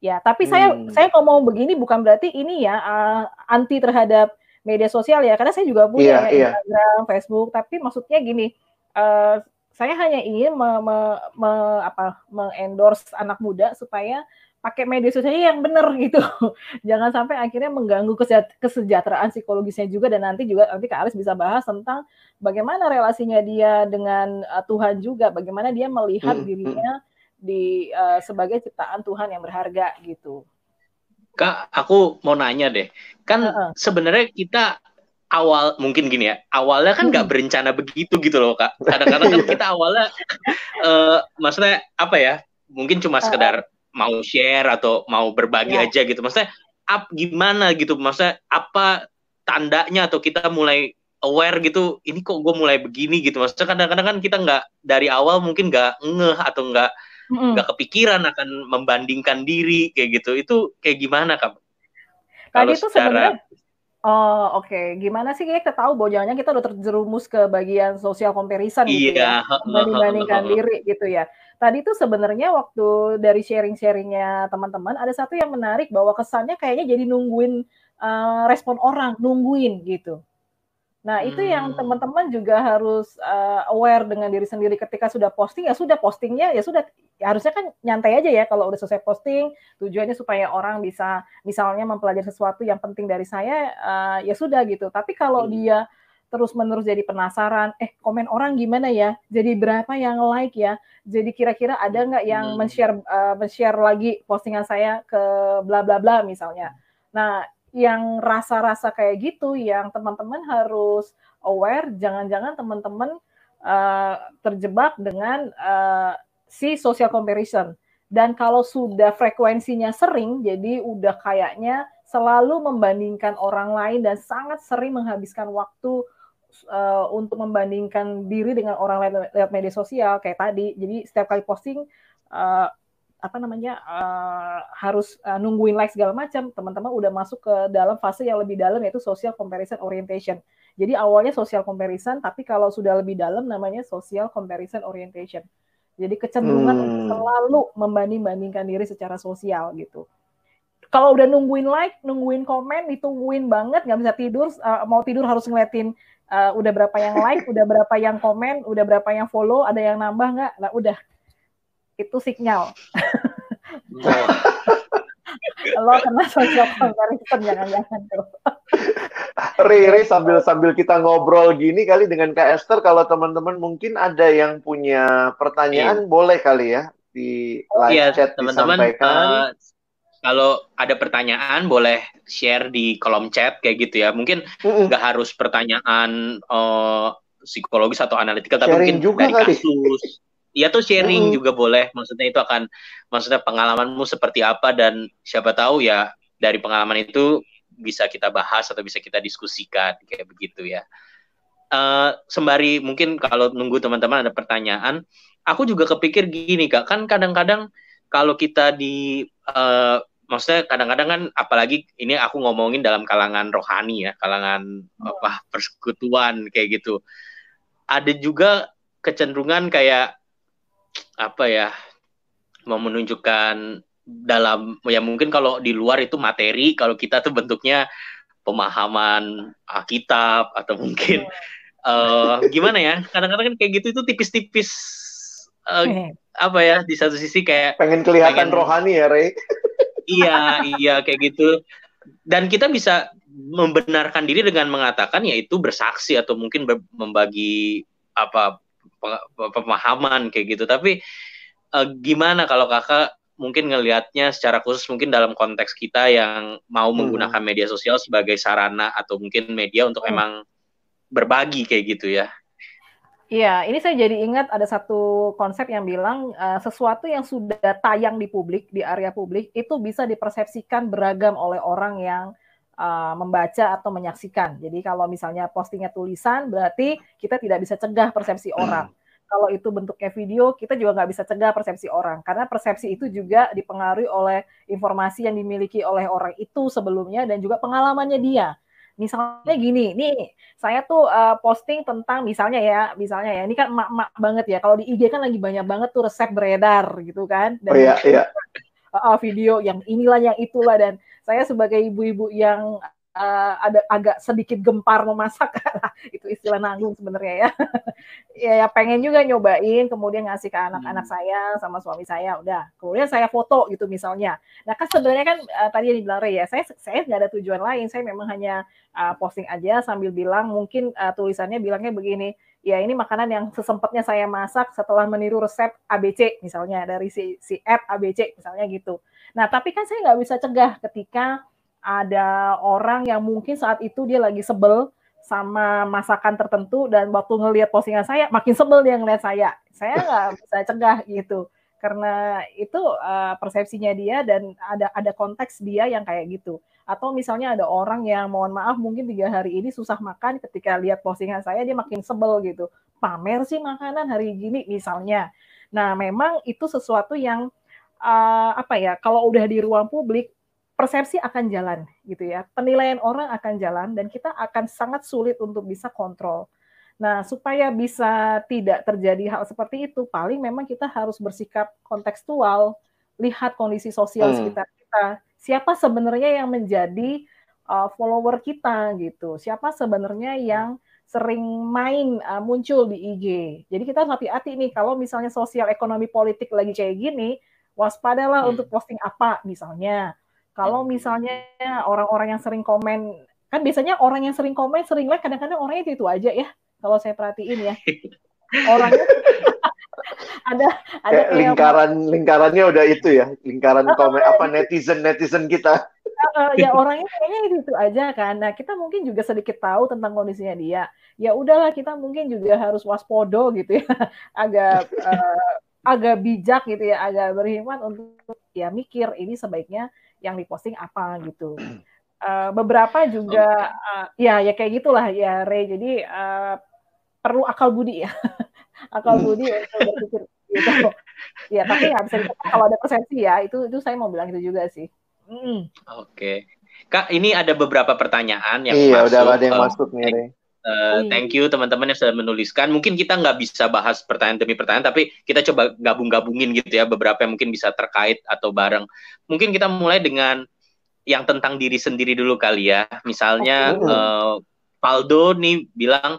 Ya, tapi hmm. saya saya ngomong begini bukan berarti ini ya uh, anti terhadap media sosial ya karena saya juga punya yeah, ya, yeah. Instagram, Facebook tapi maksudnya gini uh, saya hanya ingin me, me, me, apa mengendorse anak muda supaya pakai media sosial yang benar gitu. Jangan sampai akhirnya mengganggu kesejahteraan psikologisnya juga dan nanti juga nanti Kak Aris bisa bahas tentang bagaimana relasinya dia dengan uh, Tuhan juga, bagaimana dia melihat hmm, hmm. dirinya hmm. di uh, sebagai ciptaan Tuhan yang berharga gitu. Kak, aku mau nanya deh. Kan uh -uh. sebenarnya kita awal mungkin gini ya, awalnya kan nggak hmm. berencana begitu gitu loh, Kak. Kadang-kadang kan kita awalnya uh, maksudnya apa ya? Mungkin cuma sekedar mau share atau mau berbagi yeah. aja gitu. Maksudnya up gimana gitu? Maksudnya apa tandanya atau kita mulai aware gitu ini kok gue mulai begini gitu maksudnya kadang-kadang kan kita nggak dari awal mungkin nggak ngeh atau nggak nggak mm. kepikiran akan membandingkan diri kayak gitu itu kayak gimana kak? Tadi itu secara... sebenarnya Oh oke, okay. gimana sih kita tahu bahwa jangan kita udah terjerumus ke bagian sosial comparison gitu ya, iya. membanding-bandingkan diri gitu ya. Tadi itu sebenarnya waktu dari sharing-sharingnya teman-teman ada satu yang menarik bahwa kesannya kayaknya jadi nungguin uh, respon orang, nungguin gitu. Nah, itu yang hmm. teman-teman juga harus uh, aware dengan diri sendiri ketika sudah posting ya sudah postingnya ya sudah ya harusnya kan nyantai aja ya kalau udah selesai posting tujuannya supaya orang bisa misalnya mempelajari sesuatu yang penting dari saya uh, ya sudah gitu. Tapi kalau hmm. dia terus-menerus jadi penasaran, eh komen orang gimana ya? Jadi berapa yang like ya? Jadi kira-kira ada nggak yang hmm. men-share uh, men-share lagi postingan saya ke bla bla bla misalnya. Nah, yang rasa-rasa kayak gitu yang teman-teman harus aware jangan-jangan teman-teman uh, terjebak dengan uh, si social comparison. Dan kalau sudah frekuensinya sering jadi udah kayaknya selalu membandingkan orang lain dan sangat sering menghabiskan waktu uh, untuk membandingkan diri dengan orang lain lewat media sosial kayak tadi. Jadi setiap kali posting uh, apa namanya uh, harus uh, nungguin like segala macam teman-teman udah masuk ke dalam fase yang lebih dalam yaitu social comparison orientation jadi awalnya social comparison tapi kalau sudah lebih dalam namanya social comparison orientation jadi kecenderungan hmm. selalu membanding-bandingkan diri secara sosial gitu kalau udah nungguin like, nungguin komen, ditungguin banget, nggak bisa tidur, uh, mau tidur harus ngeliatin uh, udah berapa yang like, udah berapa yang komen, udah berapa yang follow, ada yang nambah nggak? Nah udah, itu sinyal. Lo kena social comparison jangan-jangan tuh. Riri sambil sambil kita ngobrol gini kali dengan Kak Esther kalau teman-teman mungkin ada yang punya pertanyaan iya. boleh kali ya di live iya, chat teman-teman uh, kalau ada pertanyaan boleh share di kolom chat kayak gitu ya mungkin nggak mm -mm. harus pertanyaan uh, psikologis atau analitikal tapi mungkin juga dari kali. kasus Iya tuh sharing mm. juga boleh. Maksudnya itu akan maksudnya pengalamanmu seperti apa dan siapa tahu ya dari pengalaman itu bisa kita bahas atau bisa kita diskusikan kayak begitu ya. Uh, sembari mungkin kalau nunggu teman-teman ada pertanyaan, aku juga kepikir gini kak, kan kadang-kadang kalau kita di uh, maksudnya kadang-kadang kan apalagi ini aku ngomongin dalam kalangan rohani ya, kalangan apa persekutuan kayak gitu. Ada juga kecenderungan kayak apa ya mau menunjukkan dalam ya mungkin kalau di luar itu materi kalau kita tuh bentuknya pemahaman Alkitab atau mungkin uh, gimana ya kadang-kadang kan kayak gitu itu tipis-tipis uh, apa ya di satu sisi kayak pengen kelihatan pengen, rohani ya Rey? Iya iya kayak gitu. Dan kita bisa membenarkan diri dengan mengatakan yaitu bersaksi atau mungkin membagi apa pemahaman kayak gitu tapi uh, gimana kalau kakak mungkin ngelihatnya secara khusus mungkin dalam konteks kita yang mau hmm. menggunakan media sosial sebagai sarana atau mungkin media untuk hmm. emang berbagi kayak gitu ya. Iya, ini saya jadi ingat ada satu konsep yang bilang uh, sesuatu yang sudah tayang di publik, di area publik, itu bisa dipersepsikan beragam oleh orang yang uh, membaca atau menyaksikan. Jadi kalau misalnya postingnya tulisan, berarti kita tidak bisa cegah persepsi orang kalau itu bentuknya video, kita juga nggak bisa cegah persepsi orang. Karena persepsi itu juga dipengaruhi oleh informasi yang dimiliki oleh orang itu sebelumnya dan juga pengalamannya dia. Misalnya gini, nih saya tuh uh, posting tentang misalnya ya, misalnya ya, ini kan mak-mak banget ya. Kalau di IG kan lagi banyak banget tuh resep beredar gitu kan. Dan oh iya, iya. Uh, video yang inilah yang itulah dan saya sebagai ibu-ibu yang uh, ada agak sedikit gempar memasak itu istilah nanggung sebenarnya ya. ya ya pengen juga nyobain kemudian ngasih ke anak-anak hmm. saya sama suami saya udah kemudian saya foto gitu misalnya nah kan sebenarnya kan uh, tadi yang dibilang Ray ya saya saya nggak ada tujuan lain saya memang hanya uh, posting aja sambil bilang mungkin uh, tulisannya bilangnya begini ya ini makanan yang sesempatnya saya masak setelah meniru resep ABC misalnya dari si si app ABC misalnya gitu. Nah tapi kan saya nggak bisa cegah ketika ada orang yang mungkin saat itu dia lagi sebel sama masakan tertentu dan waktu ngelihat postingan saya makin sebel dia ngelihat saya. Saya nggak bisa cegah gitu karena itu uh, persepsinya dia dan ada ada konteks dia yang kayak gitu atau misalnya ada orang yang mohon maaf mungkin tiga hari ini susah makan ketika lihat postingan saya dia makin sebel gitu pamer sih makanan hari gini misalnya nah memang itu sesuatu yang uh, apa ya kalau udah di ruang publik persepsi akan jalan gitu ya. Penilaian orang akan jalan dan kita akan sangat sulit untuk bisa kontrol. Nah, supaya bisa tidak terjadi hal seperti itu, paling memang kita harus bersikap kontekstual, lihat kondisi sosial hmm. sekitar kita. Siapa sebenarnya yang menjadi uh, follower kita gitu? Siapa sebenarnya yang sering main uh, muncul di IG. Jadi kita harus hati-hati nih kalau misalnya sosial ekonomi politik lagi kayak gini, waspadalah hmm. untuk posting apa misalnya kalau misalnya orang-orang yang sering komen, kan biasanya orang yang sering komen, sering like, kadang-kadang orangnya itu, itu aja ya. Kalau saya perhatiin ya. Orangnya ada ada kayak lingkaran lingkarannya udah itu ya, lingkaran uh, komen apa netizen netizen kita. Uh, ya orangnya kayaknya itu, itu aja kan. Nah kita mungkin juga sedikit tahu tentang kondisinya dia. Ya udahlah kita mungkin juga harus waspodo gitu ya, agak uh, agak bijak gitu ya, agak berhemat untuk ya mikir ini sebaiknya yang diposting apa gitu. Uh, beberapa juga uh, ya ya kayak gitulah ya Ray. Jadi uh, perlu akal budi ya. akal hmm. budi untuk berpikir gitu. Ya, tapi nggak bisa kalau ada persepsi ya, itu itu saya mau bilang itu juga sih. Mm. Oke. Okay. Kak, ini ada beberapa pertanyaan yang iya, masuk. Iya, udah ada yang uh, masuk nih. Uh, thank you teman-teman yang sudah menuliskan. Mungkin kita nggak bisa bahas pertanyaan demi pertanyaan, tapi kita coba gabung-gabungin gitu ya beberapa yang mungkin bisa terkait atau bareng. Mungkin kita mulai dengan yang tentang diri sendiri dulu kali ya. Misalnya okay. uh, Paldo nih bilang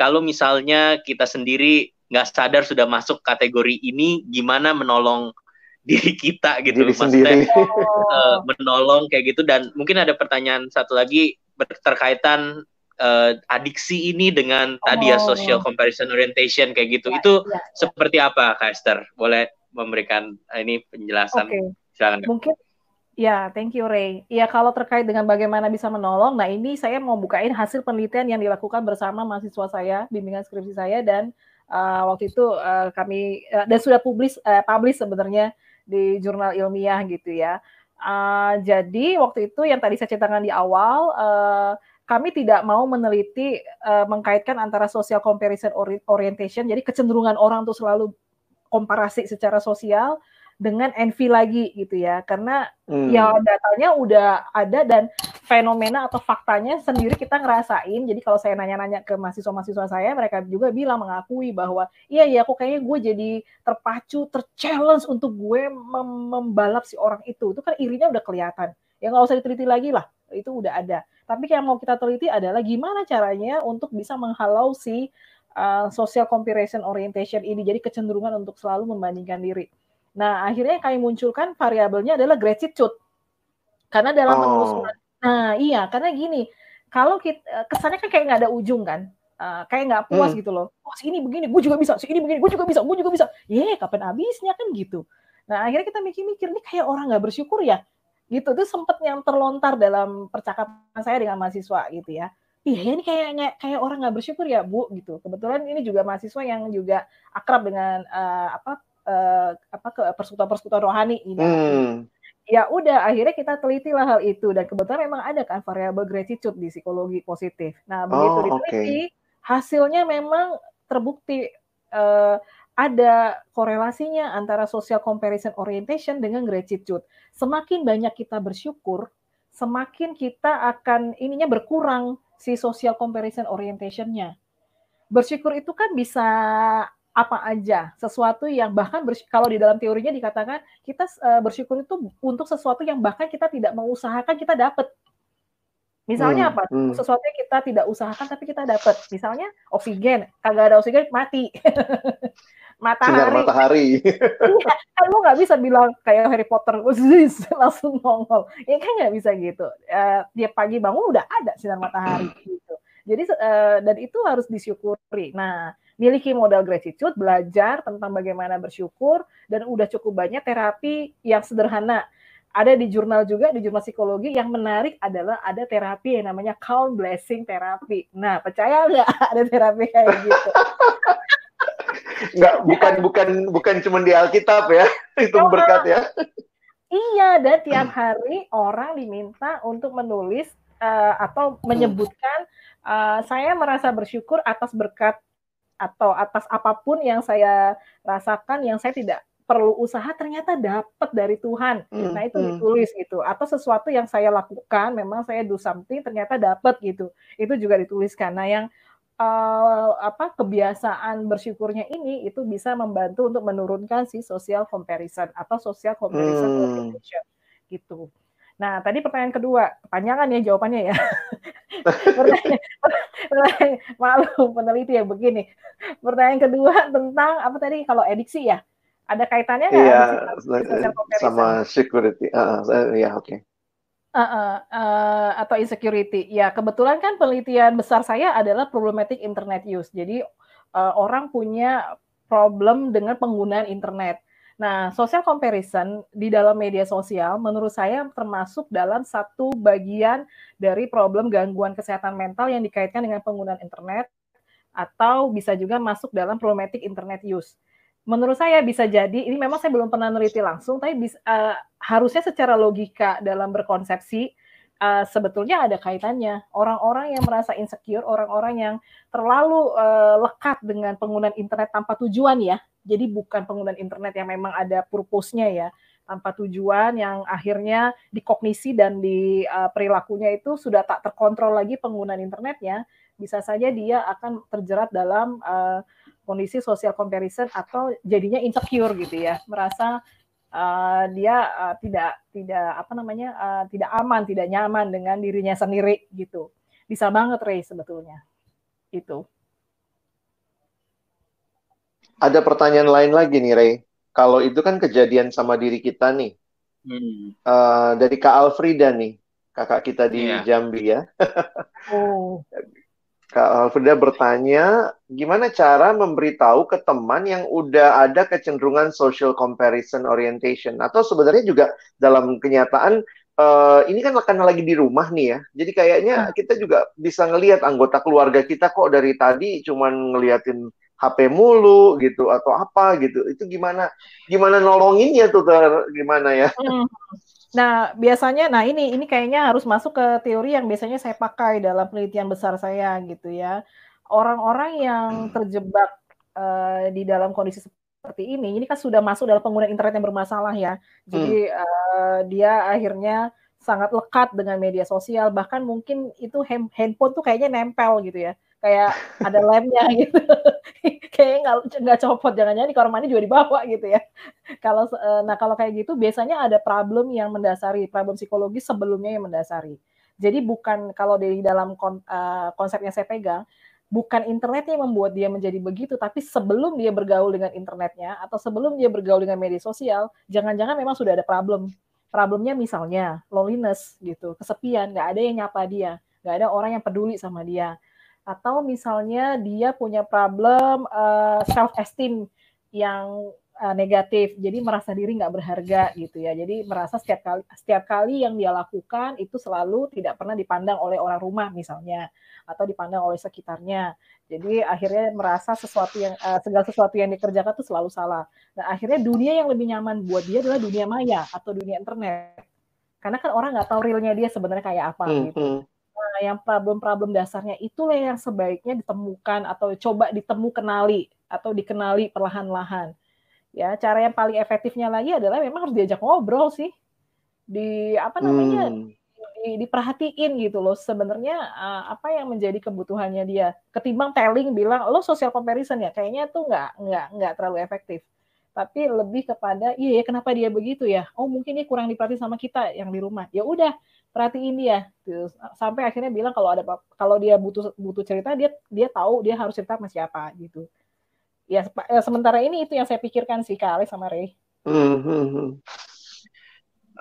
kalau misalnya kita sendiri nggak sadar sudah masuk kategori ini, gimana menolong diri kita gitu, diri maksudnya uh, menolong kayak gitu. Dan mungkin ada pertanyaan satu lagi berkaitan uh, adiksi ini dengan oh. tadi ya oh. social comparison orientation kayak gitu. Ya, itu ya, ya. seperti apa, Kak Esther? Boleh memberikan ini penjelasan? Okay. Silakan. Mungkin Ya, thank you Ray. Ya, kalau terkait dengan bagaimana bisa menolong, nah ini saya mau bukain hasil penelitian yang dilakukan bersama mahasiswa saya, bimbingan skripsi saya, dan uh, waktu itu uh, kami uh, dan sudah publis uh, publish sebenarnya di jurnal ilmiah gitu ya. Uh, jadi waktu itu yang tadi saya ceritakan di awal, uh, kami tidak mau meneliti uh, mengkaitkan antara social comparison orientation, jadi kecenderungan orang untuk selalu komparasi secara sosial dengan envy lagi gitu ya. Karena hmm. ya datanya udah ada dan fenomena atau faktanya sendiri kita ngerasain. Jadi kalau saya nanya-nanya ke mahasiswa-mahasiswa saya mereka juga bilang mengakui bahwa iya ya aku kayaknya gue jadi terpacu terchallenge untuk gue mem membalap si orang itu. Itu kan irinya udah kelihatan. Ya nggak usah diteliti lagi lah itu udah ada. Tapi yang mau kita teliti adalah gimana caranya untuk bisa menghalau si uh, social comparison orientation ini. Jadi kecenderungan untuk selalu membandingkan diri Nah, akhirnya yang kami munculkan variabelnya adalah gratitude. Karena dalam oh. penelusuran, nah iya, karena gini, kalau kita kesannya kan kayak nggak ada ujung kan, uh, kayak nggak puas hmm. gitu loh. Oh, si ini begini, gue juga bisa. Si ini begini, gue juga bisa. Gue juga bisa. Ye, kapan habisnya kan gitu. Nah, akhirnya kita mikir-mikir ini kayak orang nggak bersyukur ya, gitu. Itu sempet yang terlontar dalam percakapan saya dengan mahasiswa gitu ya. Iya, ini kayak kayak orang nggak bersyukur ya, Bu, gitu. Kebetulan ini juga mahasiswa yang juga akrab dengan uh, apa uh, apa ke persekutuan-persekutuan rohani ini. Hmm. Ya udah akhirnya kita teliti lah hal itu dan kebetulan memang ada kan variabel gratitude di psikologi positif. Nah, begitu oh, diteliti okay. hasilnya memang terbukti uh, ada korelasinya antara social comparison orientation dengan gratitude. Semakin banyak kita bersyukur, semakin kita akan ininya berkurang si social comparison orientationnya. Bersyukur itu kan bisa apa aja sesuatu yang bahkan kalau di dalam teorinya dikatakan kita uh, bersyukur itu untuk sesuatu yang bahkan kita tidak mengusahakan kita dapat. Misalnya hmm, apa? hmm. sesuatu yang kita tidak usahakan tapi kita dapat. Misalnya oksigen. Kagak ada oksigen mati. Matahari. Matahari. Iya, kan lu nggak bisa bilang kayak Harry Potter langsung nongol. Ya kan nggak bisa gitu. Uh, dia pagi bangun udah ada sinar matahari gitu jadi uh, dan itu harus disyukuri nah miliki modal gratitude, belajar tentang bagaimana bersyukur, dan udah cukup banyak terapi yang sederhana. Ada di jurnal juga, di jurnal psikologi, yang menarik adalah ada terapi yang namanya calm blessing terapi. Nah, percaya nggak ada terapi kayak gitu? Nggak, bukan bukan bukan cuma di Alkitab ya, itu oh, berkat ya. Iya, dan tiap hari orang diminta untuk menulis uh, atau menyebutkan uh, saya merasa bersyukur atas berkat atau atas apa pun yang saya rasakan yang saya tidak perlu usaha ternyata dapat dari Tuhan. Hmm, nah, itu hmm. ditulis gitu. Atau sesuatu yang saya lakukan memang saya do something ternyata dapat gitu. Itu juga dituliskan. Nah, yang uh, apa kebiasaan bersyukurnya ini itu bisa membantu untuk menurunkan si social comparison atau social comparison hmm. gitu. Nah, tadi pertanyaan kedua, kepanjangan ya jawabannya ya. pertanyaan, malu peneliti yang begini. Pertanyaan kedua tentang apa tadi kalau ediksi ya? Ada kaitannya nggak? Iya, sama security. Uh, uh, ya, oke. Okay. Uh, uh, uh, atau insecurity. Ya, kebetulan kan penelitian besar saya adalah problematic internet use. Jadi uh, orang punya problem dengan penggunaan internet. Nah, social comparison di dalam media sosial menurut saya termasuk dalam satu bagian dari problem gangguan kesehatan mental yang dikaitkan dengan penggunaan internet atau bisa juga masuk dalam problematic internet use. Menurut saya bisa jadi ini memang saya belum pernah meneliti langsung tapi bisa, uh, harusnya secara logika dalam berkonsepsi uh, sebetulnya ada kaitannya. Orang-orang yang merasa insecure, orang-orang yang terlalu uh, lekat dengan penggunaan internet tanpa tujuan ya, jadi bukan penggunaan internet yang memang ada purpose-nya ya, tanpa tujuan yang akhirnya dikognisi dan di uh, perilakunya itu sudah tak terkontrol lagi penggunaan internetnya, bisa saja dia akan terjerat dalam uh, kondisi social comparison atau jadinya insecure gitu ya, merasa uh, dia uh, tidak tidak apa namanya uh, tidak aman, tidak nyaman dengan dirinya sendiri gitu. Bisa banget Ray sebetulnya. Itu. Ada pertanyaan lain lagi nih Ray. Kalau itu kan kejadian sama diri kita nih. Hmm. Uh, dari Kak Alfrida nih, kakak kita di yeah. Jambi ya. oh. Kak Alfreda bertanya, gimana cara memberitahu ke teman yang udah ada kecenderungan social comparison orientation? Atau sebenarnya juga dalam kenyataan, uh, ini kan karena lagi di rumah nih ya, jadi kayaknya hmm. kita juga bisa ngelihat anggota keluarga kita kok dari tadi cuman ngeliatin HP mulu gitu atau apa gitu. Itu gimana gimana nolonginnya tuh ter, gimana ya? Hmm. Nah, biasanya nah ini ini kayaknya harus masuk ke teori yang biasanya saya pakai dalam penelitian besar saya gitu ya. Orang-orang yang terjebak uh, di dalam kondisi seperti ini, ini kan sudah masuk dalam penggunaan internet yang bermasalah ya. Jadi hmm. uh, dia akhirnya sangat lekat dengan media sosial, bahkan mungkin itu handphone tuh kayaknya nempel gitu ya kayak ada lemnya gitu. Kayak nggak nggak copot jangan-jangan di kamar mandi juga dibawa gitu ya. Kalau eh, nah kalau kayak gitu biasanya ada problem yang mendasari problem psikologis sebelumnya yang mendasari. Jadi bukan kalau di dalam kon, uh, konsep yang saya pegang bukan internetnya yang membuat dia menjadi begitu, tapi sebelum dia bergaul dengan internetnya atau sebelum dia bergaul dengan media sosial, jangan-jangan memang sudah ada problem. Problemnya misalnya loneliness gitu, kesepian, nggak ada yang nyapa dia, nggak ada orang yang peduli sama dia atau misalnya dia punya problem uh, eh, self esteem yang uh, negatif. Jadi merasa diri nggak berharga gitu ya. Jadi merasa setiap kali setiap kali yang dia lakukan itu selalu tidak pernah dipandang oleh orang rumah misalnya. Atau dipandang oleh sekitarnya. Jadi akhirnya merasa sesuatu yang uh, segala sesuatu yang dikerjakan itu selalu salah. Nah akhirnya dunia yang lebih nyaman buat dia adalah dunia maya atau dunia internet. Karena kan orang nggak tahu realnya dia sebenarnya kayak apa hmm, gitu. hmm yang problem-problem dasarnya itulah yang sebaiknya ditemukan atau coba ditemu kenali atau dikenali perlahan-lahan. Ya, cara yang paling efektifnya lagi adalah memang harus diajak ngobrol sih. Di apa namanya? Hmm. Di, diperhatiin gitu loh sebenarnya uh, apa yang menjadi kebutuhannya dia ketimbang telling bilang lo social comparison ya kayaknya tuh nggak nggak nggak terlalu efektif tapi lebih kepada iya ya kenapa dia begitu ya oh mungkin dia kurang diperhati sama kita yang di rumah ya udah perhatiin dia gitu. sampai akhirnya bilang kalau ada kalau dia butuh butuh cerita dia dia tahu dia harus cerita sama siapa gitu. Ya, ya sementara ini itu yang saya pikirkan sih kak Alex sama Ray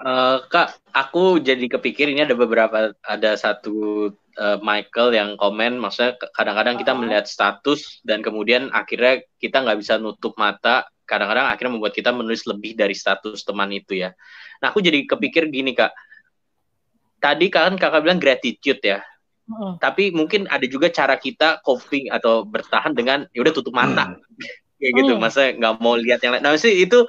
uh, kak aku jadi kepikir ini ada beberapa ada satu uh, Michael yang komen maksudnya kadang-kadang kita melihat status dan kemudian akhirnya kita nggak bisa nutup mata kadang-kadang akhirnya membuat kita menulis lebih dari status teman itu ya. Nah aku jadi kepikir gini kak tadi kan kakak bilang gratitude ya. Hmm. Tapi mungkin ada juga cara kita coping atau bertahan dengan ya udah tutup mata. Hmm. Kayak gitu, hmm. masa nggak mau lihat yang lain. Nah, sih itu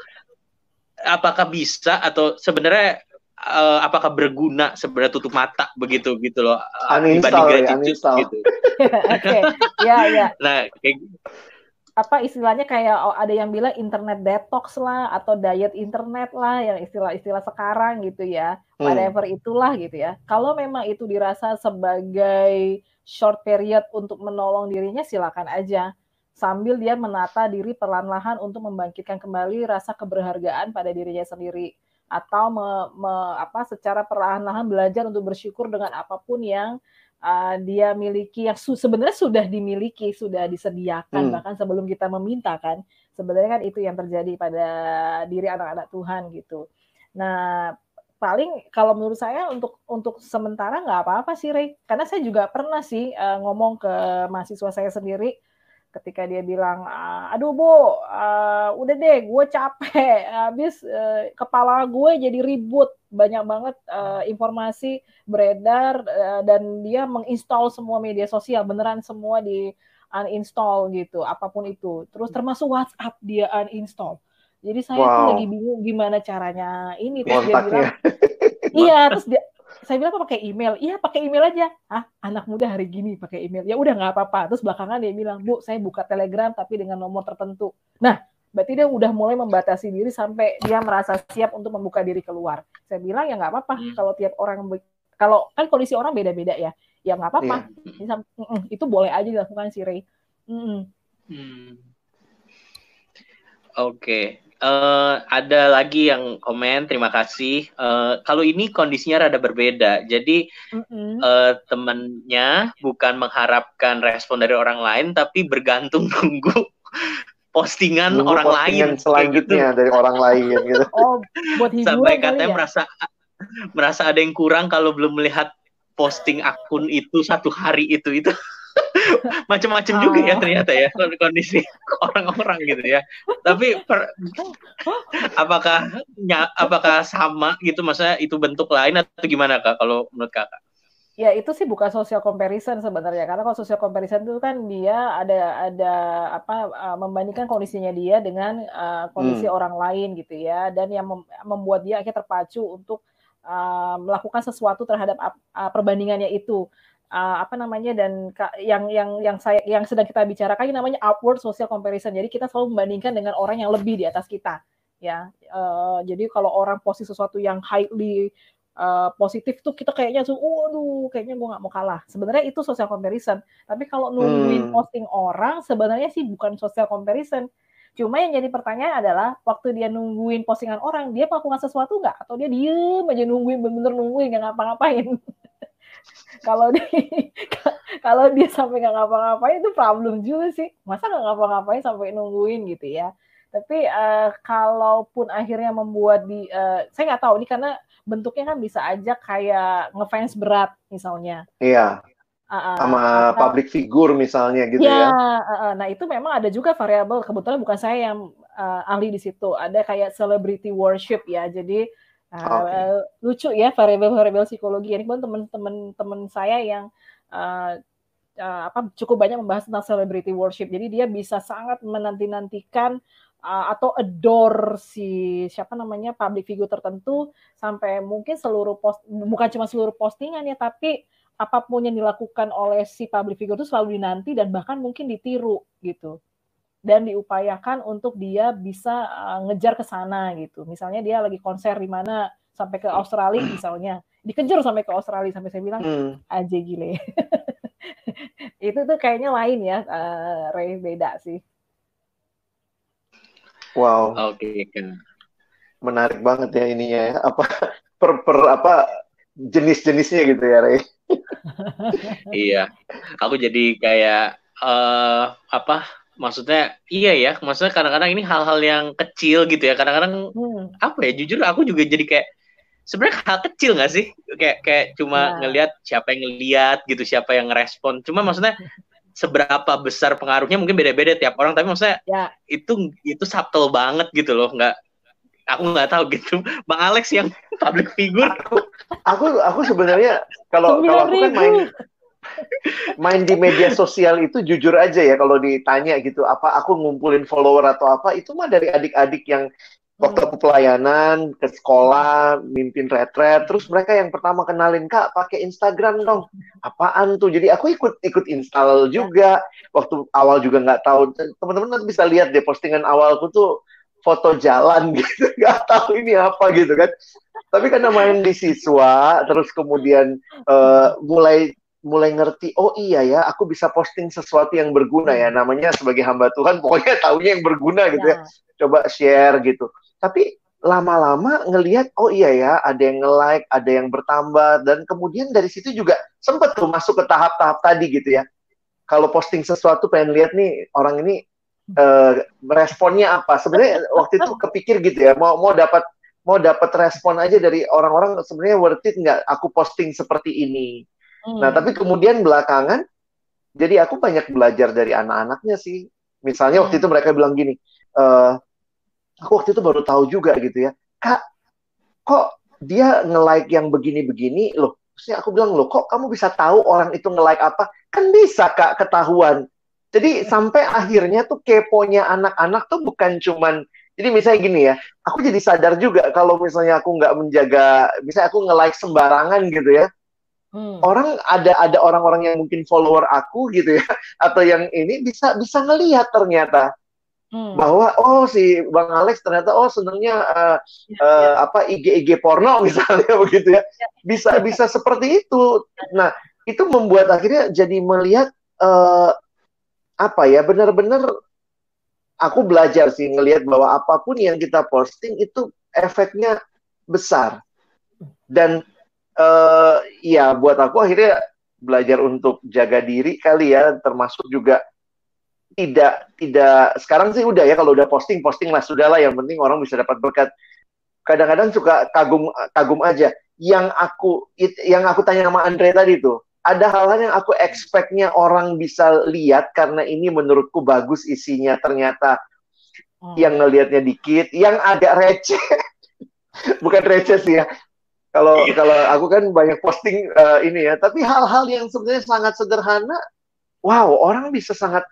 apakah bisa atau sebenarnya uh, apakah berguna sebenarnya tutup mata begitu gitu loh uninstall, dibanding ya, gratitude ya, gitu. Oke. Ya, ya. Nah, kayak apa istilahnya kayak oh, ada yang bilang internet detox lah atau diet internet lah yang istilah-istilah sekarang gitu ya. Hmm. whatever itulah gitu ya. Kalau memang itu dirasa sebagai short period untuk menolong dirinya silakan aja. Sambil dia menata diri perlahan-lahan untuk membangkitkan kembali rasa keberhargaan pada dirinya sendiri. Atau me, me, apa secara perlahan-lahan belajar untuk bersyukur dengan apa pun yang uh, dia miliki yang su sebenarnya sudah dimiliki, sudah disediakan hmm. bahkan sebelum kita meminta kan. Sebenarnya kan itu yang terjadi pada diri anak-anak Tuhan gitu. Nah, paling kalau menurut saya untuk untuk sementara nggak apa-apa sih Ray. Karena saya juga pernah sih uh, ngomong ke mahasiswa saya sendiri ketika dia bilang aduh bu uh, udah deh gue capek habis uh, kepala gue jadi ribut banyak banget uh, informasi beredar uh, dan dia menginstal semua media sosial beneran semua di uninstall gitu apa pun itu. Terus termasuk WhatsApp dia uninstall. Jadi saya wow. tuh lagi bingung gimana caranya ini terus dia bilang iya terus dia saya bilang apa pakai email? Iya pakai email aja. Ah anak muda hari gini pakai email. Ya udah nggak apa-apa. Terus belakangan dia bilang bu saya buka telegram tapi dengan nomor tertentu. Nah berarti dia udah mulai membatasi diri sampai dia merasa siap untuk membuka diri keluar saya bilang ya nggak apa-apa hmm. kalau tiap orang kalau kan kondisi orang beda-beda ya ya nggak apa-apa yeah. itu boleh aja dilakukan si Ray hmm. hmm. oke okay. uh, ada lagi yang komen terima kasih. Uh, kalau ini kondisinya rada berbeda. Jadi mm -hmm. uh, temennya bukan mengharapkan respon dari orang lain, tapi bergantung tunggu postingan Nunggu orang postingan lain selanjutnya gitu. dari orang lain gitu. Oh, buat hiburan Sampai katanya ya? merasa merasa ada yang kurang kalau belum melihat posting akun itu satu hari itu itu macam-macam oh. juga ya oh. ternyata ya kondisi orang-orang gitu ya. Tapi per, apakah apakah sama gitu maksudnya itu bentuk lain atau gimana Kak kalau menurut Kakak? Ya itu sih bukan social comparison sebenarnya. Karena kalau social comparison itu kan dia ada ada apa uh, membandingkan kondisinya dia dengan uh, kondisi hmm. orang lain gitu ya. Dan yang mem membuat dia akhirnya terpacu untuk uh, melakukan sesuatu terhadap uh, perbandingannya itu. Uh, apa namanya dan yang yang yang saya yang sedang kita bicarakan ini namanya upward social comparison. Jadi kita selalu membandingkan dengan orang yang lebih di atas kita ya. Uh, jadi kalau orang posisi sesuatu yang highly uh, positif tuh kita kayaknya tuh, waduh, kayaknya gue nggak mau kalah. Sebenarnya itu social comparison. Tapi kalau nungguin hmm. posting orang, sebenarnya sih bukan social comparison. Cuma yang jadi pertanyaan adalah waktu dia nungguin postingan orang, dia melakukan sesuatu nggak? Atau dia diem aja nungguin, bener-bener nungguin nggak ngapa-ngapain? kalau dia kalau dia sampai nggak ngapa-ngapain itu problem juga sih. Masa nggak ngapa-ngapain sampai nungguin gitu ya? Tapi uh, kalaupun akhirnya membuat di, uh, saya nggak tahu ini karena bentuknya kan bisa aja kayak ngefans berat misalnya. Iya. Uh, sama atau, public figure misalnya gitu ya. ya. Uh, nah itu memang ada juga variabel. Kebetulan bukan saya yang uh, ahli di situ. Ada kayak celebrity worship ya. Jadi uh, okay. lucu ya variabel-variabel psikologi. Ini pun teman-teman teman saya yang uh, uh, apa cukup banyak membahas tentang celebrity worship. Jadi dia bisa sangat menanti-nantikan uh, atau adore si siapa namanya public figure tertentu sampai mungkin seluruh post bukan cuma seluruh postingan ya tapi apa pun yang dilakukan oleh si public figure itu selalu dinanti dan bahkan mungkin ditiru gitu. Dan diupayakan untuk dia bisa uh, ngejar ke sana gitu. Misalnya dia lagi konser di mana sampai ke Australia misalnya. Dikejar sampai ke Australia sampai saya bilang hmm. aja gile. Itu tuh kayaknya lain ya uh, Ray beda sih Wow. Oke, okay. Menarik banget ya ininya ya. Apa per, per apa jenis-jenisnya gitu ya, Ray. iya. Aku jadi kayak uh, apa? Maksudnya iya ya, maksudnya kadang-kadang ini hal-hal yang kecil gitu ya. Kadang-kadang hmm. apa ya? Jujur aku juga jadi kayak sebenarnya hal kecil nggak sih? Kayak kayak cuma nah. ngelihat siapa yang ngelihat gitu, siapa yang ngerespon. Cuma maksudnya seberapa besar pengaruhnya mungkin beda-beda tiap orang tapi maksudnya ya. itu itu subtle banget gitu loh nggak aku nggak tahu gitu. Bang Alex yang public figure. Aku aku, aku sebenarnya kalau kalau aku kan main main di media sosial itu jujur aja ya kalau ditanya gitu apa aku ngumpulin follower atau apa itu mah dari adik-adik yang waktu aku pelayanan ke sekolah mimpin retret terus mereka yang pertama kenalin kak pakai Instagram dong. Apaan tuh? Jadi aku ikut ikut install juga. Waktu awal juga nggak tahu. Teman-teman nanti bisa lihat deh postingan awalku tuh foto jalan gitu. Nggak tahu ini apa gitu kan. Tapi karena main di siswa terus kemudian uh, mulai mulai ngerti oh iya ya aku bisa posting sesuatu yang berguna ya. Namanya sebagai hamba Tuhan pokoknya tahunya yang berguna gitu ya, ya. coba share gitu tapi lama-lama ngelihat oh iya ya ada yang nge-like, ada yang bertambah dan kemudian dari situ juga sempat tuh masuk ke tahap-tahap tadi gitu ya. Kalau posting sesuatu pengen lihat nih orang ini uh, responnya apa. Sebenarnya waktu itu kepikir gitu ya, mau mau dapat mau dapat respon aja dari orang-orang sebenarnya worth it nggak aku posting seperti ini. Hmm. Nah, tapi kemudian belakangan jadi aku banyak belajar dari anak-anaknya sih. Misalnya waktu hmm. itu mereka bilang gini, uh, aku waktu itu baru tahu juga gitu ya. Kak kok dia nge-like yang begini-begini? Loh Terus aku bilang loh kok kamu bisa tahu orang itu nge-like apa? Kan bisa kak ketahuan. Jadi sampai akhirnya tuh keponya anak-anak tuh bukan cuman jadi misalnya gini ya aku jadi sadar juga kalau misalnya aku nggak menjaga misalnya aku nge-like sembarangan gitu ya. Hmm. Orang ada ada orang-orang yang mungkin follower aku gitu ya atau yang ini bisa bisa ngelihat ternyata hmm. bahwa oh si Bang Alex ternyata oh senangnya uh, ya, uh, ya. apa IG IG porno misalnya begitu ya. ya. Bisa bisa seperti itu. Nah, itu membuat akhirnya jadi melihat uh, apa ya benar-benar aku belajar sih ngelihat bahwa apa pun yang kita posting itu efeknya besar dan uh, ya buat aku akhirnya belajar untuk jaga diri kali ya termasuk juga tidak tidak sekarang sih udah ya kalau udah posting posting lah sudah lah yang penting orang bisa dapat berkat kadang-kadang suka kagum kagum aja yang aku yang aku tanya sama Andre tadi tuh ada hal-hal yang aku expectnya orang bisa lihat karena ini menurutku bagus isinya ternyata hmm. yang ngelihatnya dikit yang agak receh bukan receh sih ya kalau iya. kalau aku kan banyak posting uh, ini ya tapi hal-hal yang sebenarnya sangat sederhana wow orang bisa sangat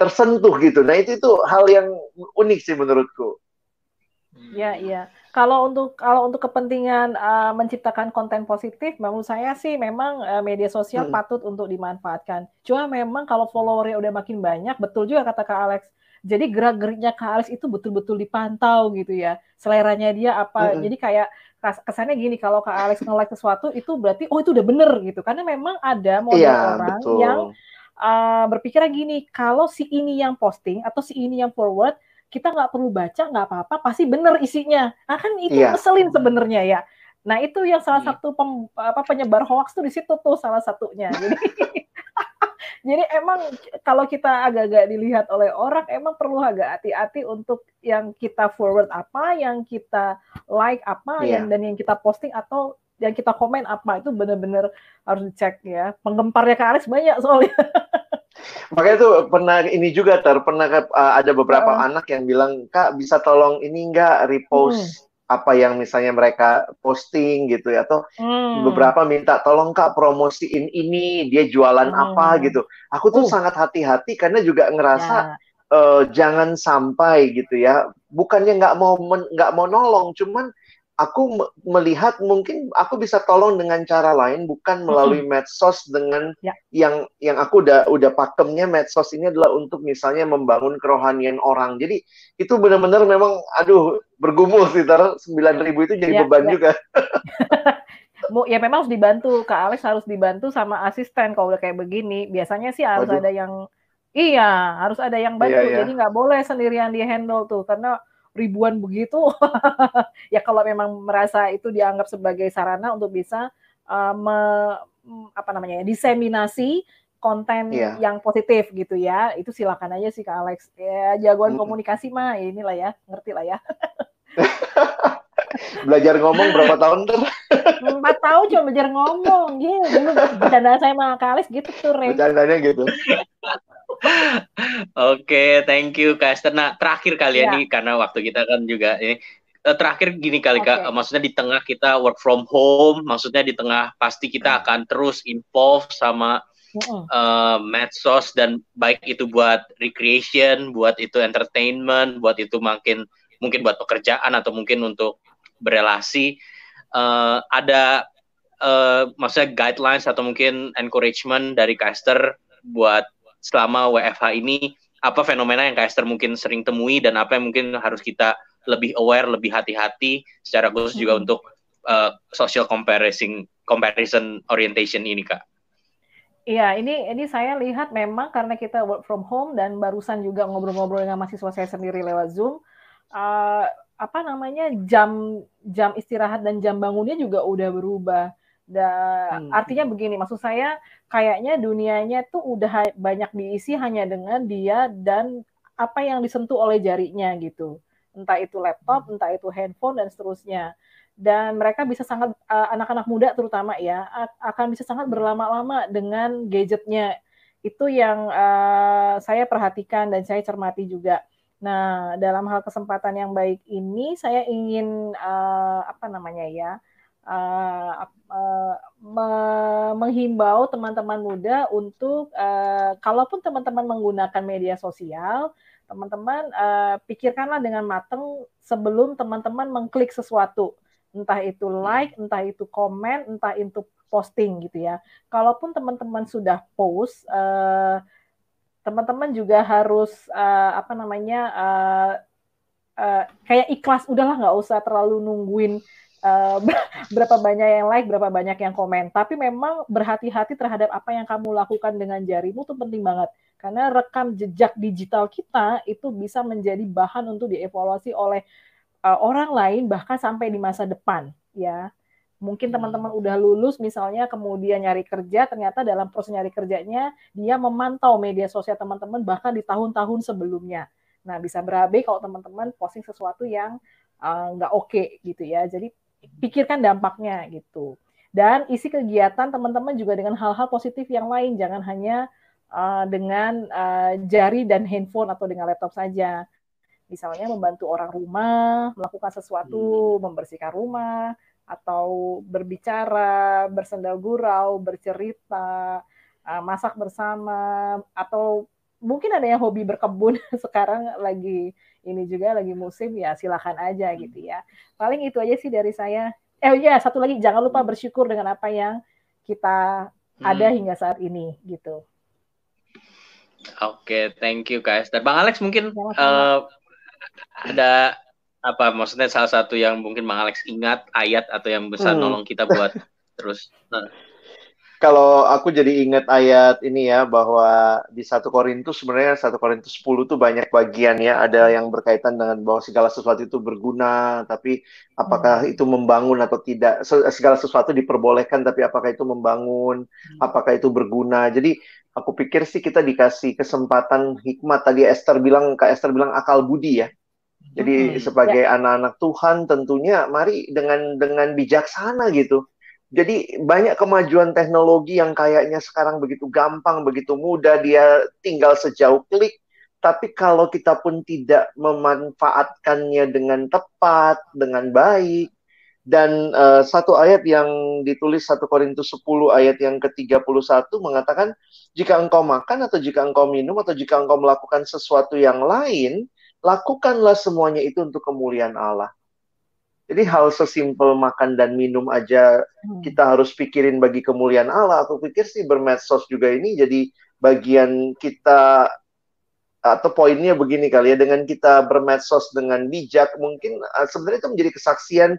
tersentuh gitu nah itu itu hal yang unik sih menurutku Iya, iya. Kalau untuk kalau untuk kepentingan uh, menciptakan konten positif, menurut saya sih memang uh, media sosial hmm. patut untuk dimanfaatkan. Cuma memang kalau followernya udah makin banyak, betul juga kata Kak Alex. Jadi gerak-geriknya Kak Alex itu betul-betul dipantau gitu ya. Seleranya dia apa. Hmm. Jadi kayak kesannya gini, kalau Kak Alex nge-like sesuatu itu berarti oh itu udah bener gitu. Karena memang ada model ya, orang betul. yang uh, berpikirnya gini, kalau si ini yang posting atau si ini yang forward kita nggak perlu baca nggak apa-apa pasti benar isinya nah kan itu yeah. ngeselin sebenarnya ya nah itu yang salah yeah. satu pem, apa penyebar hoax tuh di situ tuh salah satunya jadi jadi emang kalau kita agak-agak dilihat oleh orang emang perlu agak hati-hati untuk yang kita forward apa yang kita like apa yeah. yang dan yang kita posting atau yang kita komen apa itu benar-benar harus dicek ya penggemparnya ke Aris banyak soalnya Makanya tuh pernah ini juga ter pernah uh, ada beberapa uh. anak yang bilang kak bisa tolong ini enggak repost hmm. apa yang misalnya mereka posting gitu ya atau hmm. beberapa minta tolong kak promosiin ini dia jualan hmm. apa gitu. Aku tuh uh. sangat hati-hati karena juga ngerasa ya. uh, jangan sampai gitu ya. Bukannya nggak mau nggak mau nolong, cuman aku melihat mungkin aku bisa tolong dengan cara lain bukan melalui medsos dengan ya. yang yang aku udah udah pakemnya medsos ini adalah untuk misalnya membangun kerohanian orang. Jadi itu benar-benar memang aduh bergumul sih sembilan ribu itu jadi ya, beban ya. juga. ya memang harus dibantu Kak Alex harus dibantu sama asisten kalau udah kayak begini. Biasanya sih harus Aduh. ada yang iya, harus ada yang bantu. Iya, iya. Jadi nggak boleh sendirian di handle tuh karena ribuan begitu ya kalau memang merasa itu dianggap sebagai sarana untuk bisa uh, me, apa namanya diseminasi konten yeah. yang positif gitu ya itu silakan aja sih kak Alex ya jagoan hmm. komunikasi mah inilah ya ngerti lah ya belajar ngomong berapa tahun tuh? Empat tahun cuma belajar ngomong, ya dulu bercanda saya sama Alex gitu tuh, Bercandanya gitu. Oke, okay, thank you Kak Esther. Nah, terakhir kali ya. ini karena waktu kita kan juga ini eh, terakhir gini kali okay. Kak, maksudnya di tengah kita work from home, maksudnya di tengah pasti kita hmm. akan terus involve sama uh, medsos dan baik itu buat recreation, buat itu entertainment, buat itu makin mungkin buat pekerjaan atau mungkin untuk berelasi uh, ada uh, maksudnya guidelines atau mungkin encouragement dari caster buat selama WFH ini apa fenomena yang Kak mungkin sering temui dan apa yang mungkin harus kita lebih aware, lebih hati-hati secara khusus juga hmm. untuk uh, social comparison comparison orientation ini Kak. Iya, ini ini saya lihat memang karena kita work from home dan barusan juga ngobrol-ngobrol dengan mahasiswa saya sendiri lewat Zoom, uh, apa namanya jam jam istirahat dan jam bangunnya juga udah berubah. Dan hmm. artinya begini, maksud saya kayaknya dunianya tuh udah banyak diisi hanya dengan dia dan apa yang disentuh oleh jarinya gitu. Entah itu laptop, hmm. entah itu handphone dan seterusnya. Dan mereka bisa sangat uh, anak-anak muda terutama ya akan bisa sangat berlama-lama dengan gadgetnya. Itu yang uh, saya perhatikan dan saya cermati juga. Nah, dalam hal kesempatan yang baik ini saya ingin uh, apa namanya ya? uh, uh, me menghimbau teman-teman muda untuk uh, kalaupun teman-teman menggunakan media sosial, teman-teman uh, pikirkanlah dengan matang sebelum teman-teman mengklik sesuatu, entah itu like, entah itu komen, entah itu posting gitu ya. Kalaupun teman-teman sudah post, uh, teman-teman juga harus uh, apa namanya uh, uh, kayak ikhlas, udahlah nggak usah terlalu nungguin uh, berapa banyak yang like, berapa banyak yang komen. Tapi memang berhati-hati terhadap apa yang kamu lakukan dengan jarimu itu penting banget. Karena rekam jejak digital kita itu bisa menjadi bahan untuk dievaluasi oleh uh, orang lain bahkan sampai di masa depan, ya. Mungkin hmm. teman-teman udah lulus misalnya kemudian nyari kerja, ternyata dalam proses nyari kerjanya dia memantau media sosial teman-teman bahkan di tahun-tahun sebelumnya. Nah, bisa berabe kalau teman-teman posting sesuatu yang nggak uh, oke okay, gitu ya. Jadi pikirkan dampaknya gitu. Dan isi kegiatan teman-teman juga dengan hal-hal positif yang lain, jangan hanya uh, dengan uh, jari dan handphone atau dengan laptop saja. Misalnya membantu orang rumah, melakukan sesuatu, hmm. membersihkan rumah, atau berbicara, bersendal gurau, bercerita, uh, masak bersama, atau mungkin ada yang hobi berkebun sekarang lagi ini juga lagi musim ya silakan aja gitu ya. Paling itu aja sih dari saya. Eh ya satu lagi jangan lupa bersyukur dengan apa yang kita hmm. ada hingga saat ini gitu. Oke, okay, thank you guys. Dan Bang Alex mungkin uh, ada apa maksudnya salah satu yang mungkin Bang Alex ingat ayat atau yang besar hmm. nolong kita buat terus. Nah kalau aku jadi ingat ayat ini ya bahwa di satu Korintus sebenarnya satu Korintus 10 tuh banyak bagian ya ada yang berkaitan dengan bahwa segala sesuatu itu berguna tapi apakah hmm. itu membangun atau tidak segala sesuatu diperbolehkan tapi apakah itu membangun hmm. apakah itu berguna jadi aku pikir sih kita dikasih kesempatan hikmat tadi Esther bilang Kak Esther bilang akal budi ya jadi hmm. sebagai ya. anak-anak Tuhan tentunya mari dengan dengan bijaksana gitu jadi banyak kemajuan teknologi yang kayaknya sekarang begitu gampang, begitu mudah, dia tinggal sejauh klik. Tapi kalau kita pun tidak memanfaatkannya dengan tepat, dengan baik, dan uh, satu ayat yang ditulis 1 Korintus 10 ayat yang ke-31 mengatakan, jika engkau makan atau jika engkau minum atau jika engkau melakukan sesuatu yang lain, lakukanlah semuanya itu untuk kemuliaan Allah. Jadi hal sesimpel makan dan minum aja hmm. kita harus pikirin bagi kemuliaan Allah. Aku pikir sih bermedsos juga ini jadi bagian kita atau poinnya begini kali ya dengan kita bermedsos dengan bijak mungkin uh, sebenarnya itu menjadi kesaksian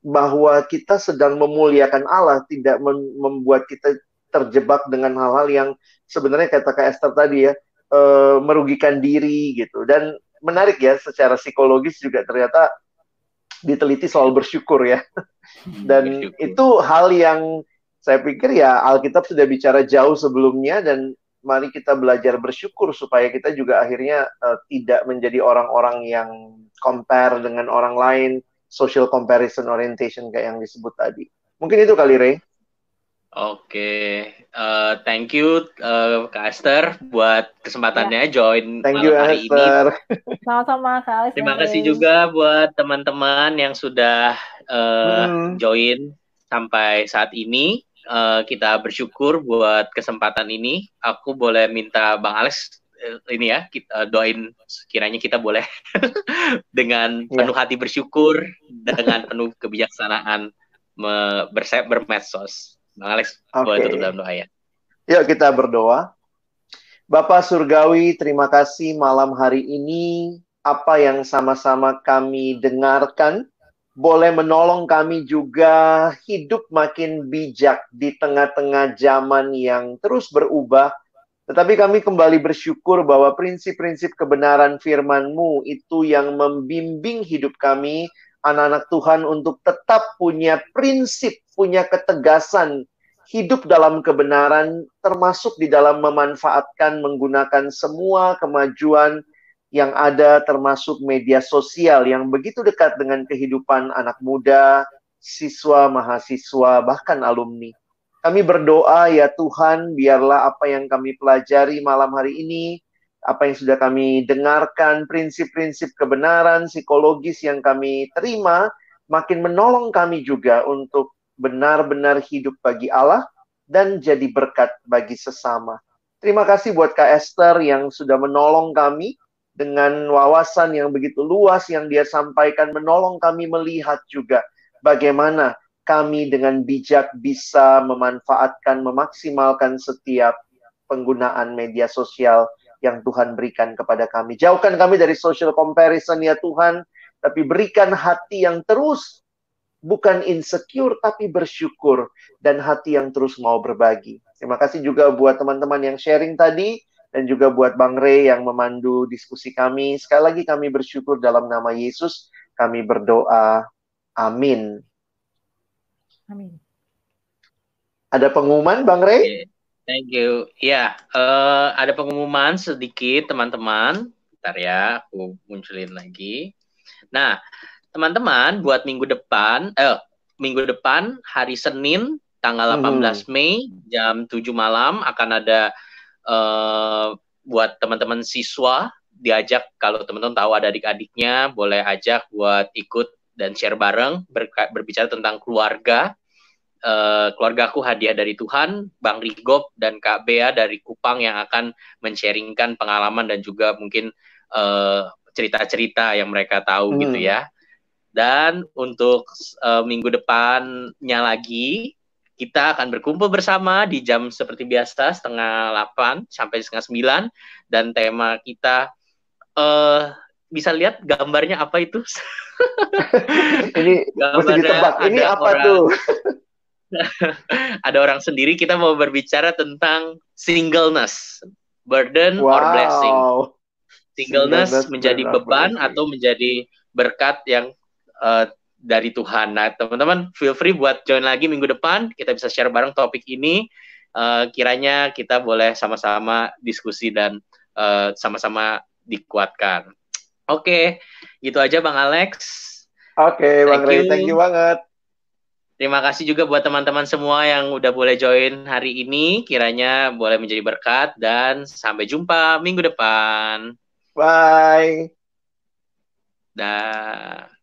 bahwa kita sedang memuliakan Allah tidak membuat kita terjebak dengan hal-hal yang sebenarnya kata Kak Esther tadi ya uh, merugikan diri gitu dan menarik ya secara psikologis juga ternyata diteliti soal bersyukur ya. Dan bersyukur. itu hal yang saya pikir ya Alkitab sudah bicara jauh sebelumnya dan mari kita belajar bersyukur supaya kita juga akhirnya uh, tidak menjadi orang-orang yang compare dengan orang lain, social comparison orientation kayak yang disebut tadi. Mungkin itu kali Ray. Oke, uh, thank you uh, Kak Esther buat kesempatannya ya. join thank you, hari Esther. ini. Sama-sama Kak Terima kasih juga buat teman-teman yang sudah uh, hmm. join sampai saat ini. Uh, kita bersyukur buat kesempatan ini. Aku boleh minta Bang Alex uh, ini ya kita doain kiranya kita boleh dengan ya. penuh hati bersyukur dengan penuh kebijaksanaan bermedsos. Bang Alex, okay. boleh tutup dalam doa ya. Yuk kita berdoa. Bapak Surgawi, terima kasih malam hari ini apa yang sama-sama kami dengarkan boleh menolong kami juga hidup makin bijak di tengah-tengah zaman yang terus berubah. Tetapi kami kembali bersyukur bahwa prinsip-prinsip kebenaran firman-Mu itu yang membimbing hidup kami, anak-anak Tuhan untuk tetap punya prinsip, punya ketegasan hidup dalam kebenaran, termasuk di dalam memanfaatkan menggunakan semua kemajuan yang ada, termasuk media sosial yang begitu dekat dengan kehidupan anak muda, siswa, mahasiswa, bahkan alumni. Kami berdoa, ya Tuhan, biarlah apa yang kami pelajari malam hari ini, apa yang sudah kami dengarkan, prinsip-prinsip kebenaran psikologis yang kami terima, makin menolong kami juga untuk benar-benar hidup bagi Allah dan jadi berkat bagi sesama. Terima kasih buat Kak Esther yang sudah menolong kami dengan wawasan yang begitu luas yang dia sampaikan menolong kami melihat juga bagaimana kami dengan bijak bisa memanfaatkan memaksimalkan setiap penggunaan media sosial yang Tuhan berikan kepada kami. Jauhkan kami dari social comparison ya Tuhan, tapi berikan hati yang terus bukan insecure tapi bersyukur dan hati yang terus mau berbagi. Terima kasih juga buat teman-teman yang sharing tadi dan juga buat Bang Ray yang memandu diskusi kami. Sekali lagi kami bersyukur dalam nama Yesus. Kami berdoa. Amin. Amin. Ada pengumuman Bang Ray? Thank you. Ya, uh, ada pengumuman sedikit teman-teman. Bentar ya, aku munculin lagi. Nah, teman-teman buat minggu depan, eh minggu depan hari Senin tanggal 18 hmm. Mei jam 7 malam akan ada uh, buat teman-teman siswa diajak kalau teman-teman tahu ada adik-adiknya boleh ajak buat ikut dan share bareng ber berbicara tentang keluarga uh, keluargaku hadiah dari Tuhan Bang Rigop dan Kak Bea dari Kupang yang akan men-sharingkan pengalaman dan juga mungkin uh, cerita-cerita yang mereka tahu hmm. gitu ya dan untuk uh, minggu depannya lagi kita akan berkumpul bersama di jam seperti biasa setengah 8 sampai setengah 9 dan tema kita uh, bisa lihat gambarnya apa itu? ini gambarnya Ini apa orang, tuh? ada orang sendiri kita mau berbicara tentang singleness, burden wow. or blessing. Singleness, singleness menjadi beban blessing. atau menjadi berkat yang uh, dari Tuhan. Nah, teman-teman, feel free buat join lagi minggu depan. Kita bisa share bareng topik ini. Uh, kiranya kita boleh sama-sama diskusi dan eh, sama-sama dikuatkan. Oke, okay, gitu aja Bang Alex. Oke, okay, Bang Ray, thank you banget. Terima kasih juga buat teman-teman semua yang udah boleh join hari ini. Kiranya boleh menjadi berkat dan sampai jumpa minggu depan. Bye. Dah.